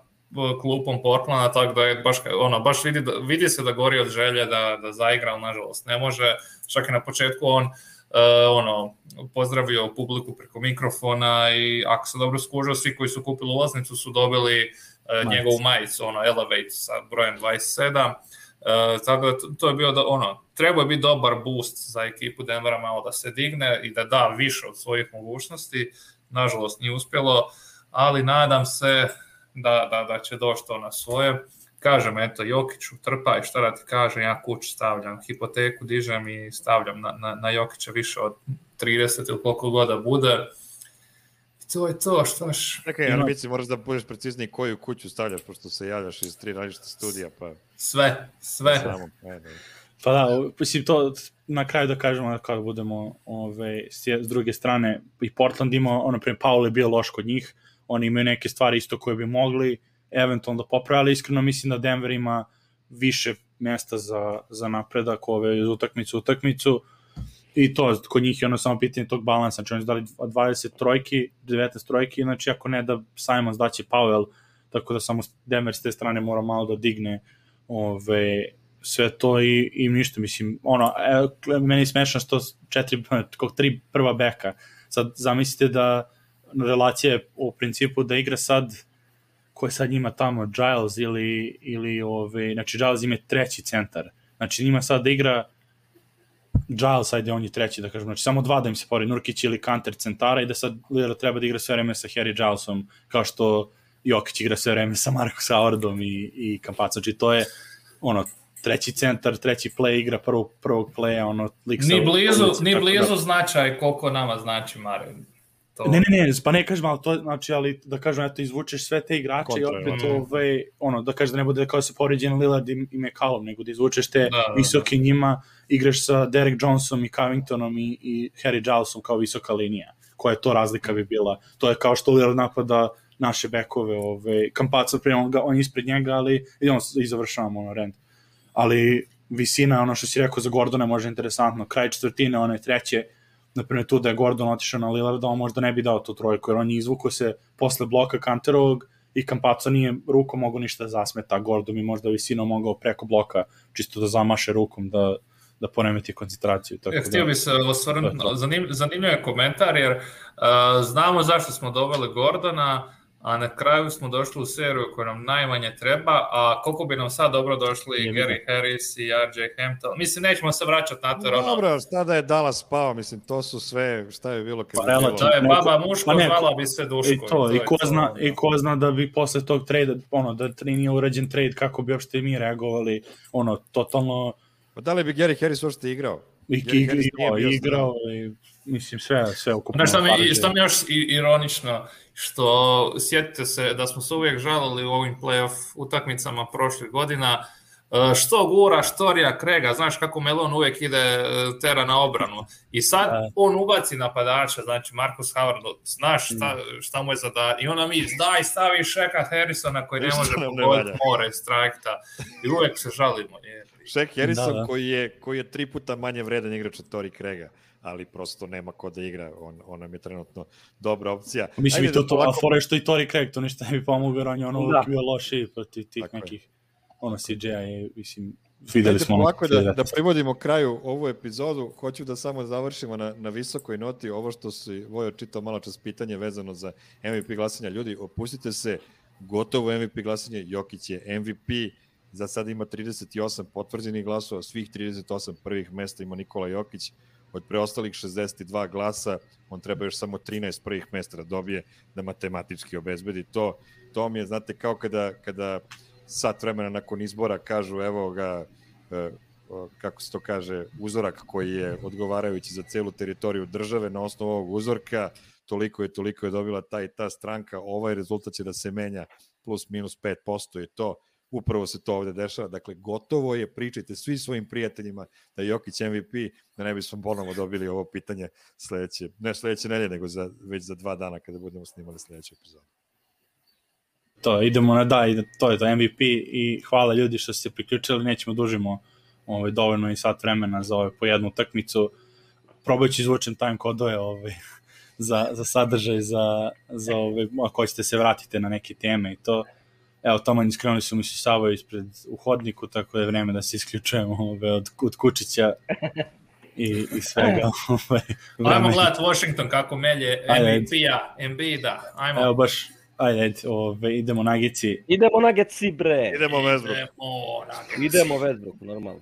klupom Portlanda, tako da je baš, ono, baš vidi, da, vidi se da gori od želje da, da zaigra, ali nažalost ne može. Čak i na početku on uh, ono, pozdravio publiku preko mikrofona i ako se dobro skužio, svi koji su kupili ulaznicu su dobili uh, njegovu majicu, ono, Elevate sa brojem 27. Uh, tako da to, to je bio da, ono, treba je biti dobar boost za ekipu Denvera malo da se digne i da da više od svojih mogućnosti. Nažalost nije uspjelo, ali nadam se da, da, da će doći to na svoje. Kažem, eto, Jokiću trpaj, šta da ti kažem, ja kuću stavljam, hipoteku dižem i stavljam na, na, na Jokića više od 30 ili koliko god da bude. To je to, što još... Čekaj, ali Mici, moraš da budeš precizniji koju kuću stavljaš, pošto se javljaš iz tri različite studija, pa... Sve, sve. Samo, ajde. Pa da, mislim, to na kraju da kažemo kada budemo ove, s druge strane, i Portland ima, ono, pre Paul je bio loš kod njih, oni imaju neke stvari isto koje bi mogli eventualno da poprave, ali iskreno mislim da Denver ima više mesta za, za napredak ove iz utakmicu u utakmicu i to kod njih je ono samo pitanje tog balansa, znači oni su dali 20 trojki, 19 trojki, znači ako ne da Simons daće Powell, tako da samo Denver s te strane mora malo da digne ove, sve to i, i ništa, mislim, ono, e, meni je smešno što četiri, [laughs] kog tri prva beka, sad zamislite da relacija je u principu da igra sad ko je sad njima tamo, Giles ili, ili ove, znači Giles ima treći centar, znači njima sad da igra Giles, ajde on je treći da kažem, znači samo dva da im se pori, Nurkić ili Kanter centara i da sad Lillard treba da igra sve vreme sa Harry Gilesom, kao što Jokić igra sve vreme sa Marcus Howardom i, i Kampac, znači to je ono, treći centar, treći play igra prvog, prvog playa, ono, lik sa... Ni blizu, ulici, ni tako blizu da- značaj koliko nama znači Marin. To... Ne, ne, ne, pa ne kažem, ali to, znači, ali da kažem, eto, izvučeš sve te igrače i Kontra, opet, ono. ovaj, ono, da kažeš da ne bude kao se poređen Lillard i, i McCallum, nego da izvučeš te Da, da, da. visoke njima, igraš sa Derek Johnsonom i Covingtonom i, i Harry Gilesom kao visoka linija. Koja je to razlika bi bila? To je kao što Lillard napada naše bekove, ove, Kampaca, prije on, ga, on je ispred njega, ali i on i završavamo ono rend. Ali visina, ono što si rekao za Gordona može interesantno, kraj četvrtine, one treće, na primjer tu da je Gordon otišao na Lillarda, on možda ne bi dao tu trojku, jer on je izvukao se posle bloka Kanterovog i Kampaco nije rukom mogo ništa da zasmeta, Gordon mi možda visinom mogao preko bloka čisto da zamaše rukom, da, da poremeti koncentraciju. Tako Ja, da, htio bi se osvrnuti, To to. zanim, zanimljiv je komentar, jer uh, znamo zašto smo doveli Gordona, a na kraju smo došli u seriju koja nam najmanje treba, a koliko bi nam sad dobro došli i Gary Harris i RJ Hampton. Mislim, nećemo se vraćati na to, Dobro, šta da je Dallas pao, mislim, to su sve, šta je bilo kad Pa je bilo. da je baba muško, pa ne, zvala bi se duško. I to, i ko, zna, i ko zna da bi posle tog trejda, ono, da tri nije urađen trade, kako bi uopšte mi reagovali, ono, totalno, Pa da li bi Gary Harris uopšte igrao? i, Gary i, Harris i, nije bio igrao, i, mislim, sve, sve ukupno. Znaš šta mi, šta mi je još ironično, što sjetite se da smo se uvijek žalili u ovim playoff utakmicama prošlih godina, e, što gura, što rija Krega, znaš kako Melon uvijek ide e, tera na obranu. I sad Da. on ubaci napadača, znači Marcus Howard, znaš Mm. šta, šta mu je zada... I onda mi, daj, stavi Šeka Harrisona koji ne može pogoditi more iz trajekta. I uvijek se žalimo. Je. Shaq Harrison Da, da. koji je koji je tri puta manje vredan igrač od Tori Krega, ali prosto nema ko da igra, on on nam je trenutno dobra opcija. Mislim Ajde i to da to, polako- ali fora je što i Tori Craig, to ništa ne bi pomogao, jer on je ono Da. uvijek bio loši protiv tih Tako je. nekih, ono CJ-a je, mislim, videli smo ono. polako da, da 2019. privodimo kraju ovu epizodu. Hoću da samo završimo na, na visokoj noti ovo što si Vojo čitao malo čas pitanje vezano za MVP glasanja. Ljudi, opustite se, gotovo MVP glasanje, Jokić je MVP, za sada ima 38 potvrđenih glasova, svih 38 prvih mesta ima Nikola Jokić, od preostalih 62 glasa, on treba još samo 13 prvih mesta da dobije, da matematički obezbedi to. To mi je, znate, kao kada, kada sat vremena nakon izbora kažu, evo ga, e, kako se to kaže, uzorak koji je odgovarajući za celu teritoriju države na osnovu ovog uzorka, toliko je, toliko je dobila ta i ta stranka, ovaj rezultat će da se menja plus minus 5% i to, upravo se to ovde dešava, dakle gotovo je, pričajte svi svojim prijateljima da je Jokić MVP, da ne bismo ponovo dobili ovo pitanje sledeće, ne sledeće nelje, nego za, već za dva dana kada budemo snimali sledeću epizodu. To, idemo na da, to je to MVP i hvala ljudi što ste priključili, nećemo dužimo ovaj, dovoljno i sat vremena za ovaj, po jednu utakmicu. Probat ću izvučem time kodove ovaj, [laughs] za, za sadržaj, za, za ovaj, ako hoćete se vratite na neke teme i to. Evo, tamo iskrenuli su mi se Savo ispred u hodniku, tako da je vreme da se isključujemo ovaj, od, od Kučića [laughs] i, i svega. Ovaj, Ajmo vreme- gledat Washington kako melje. MVP-a, Embiida, ajmo. Evo baš, ajde, ajde ove, idemo na gici. Idemo na Getsi, bre. Idemo Westbrook. Idemo, Nuggets. Idemo Westbrook, normalno.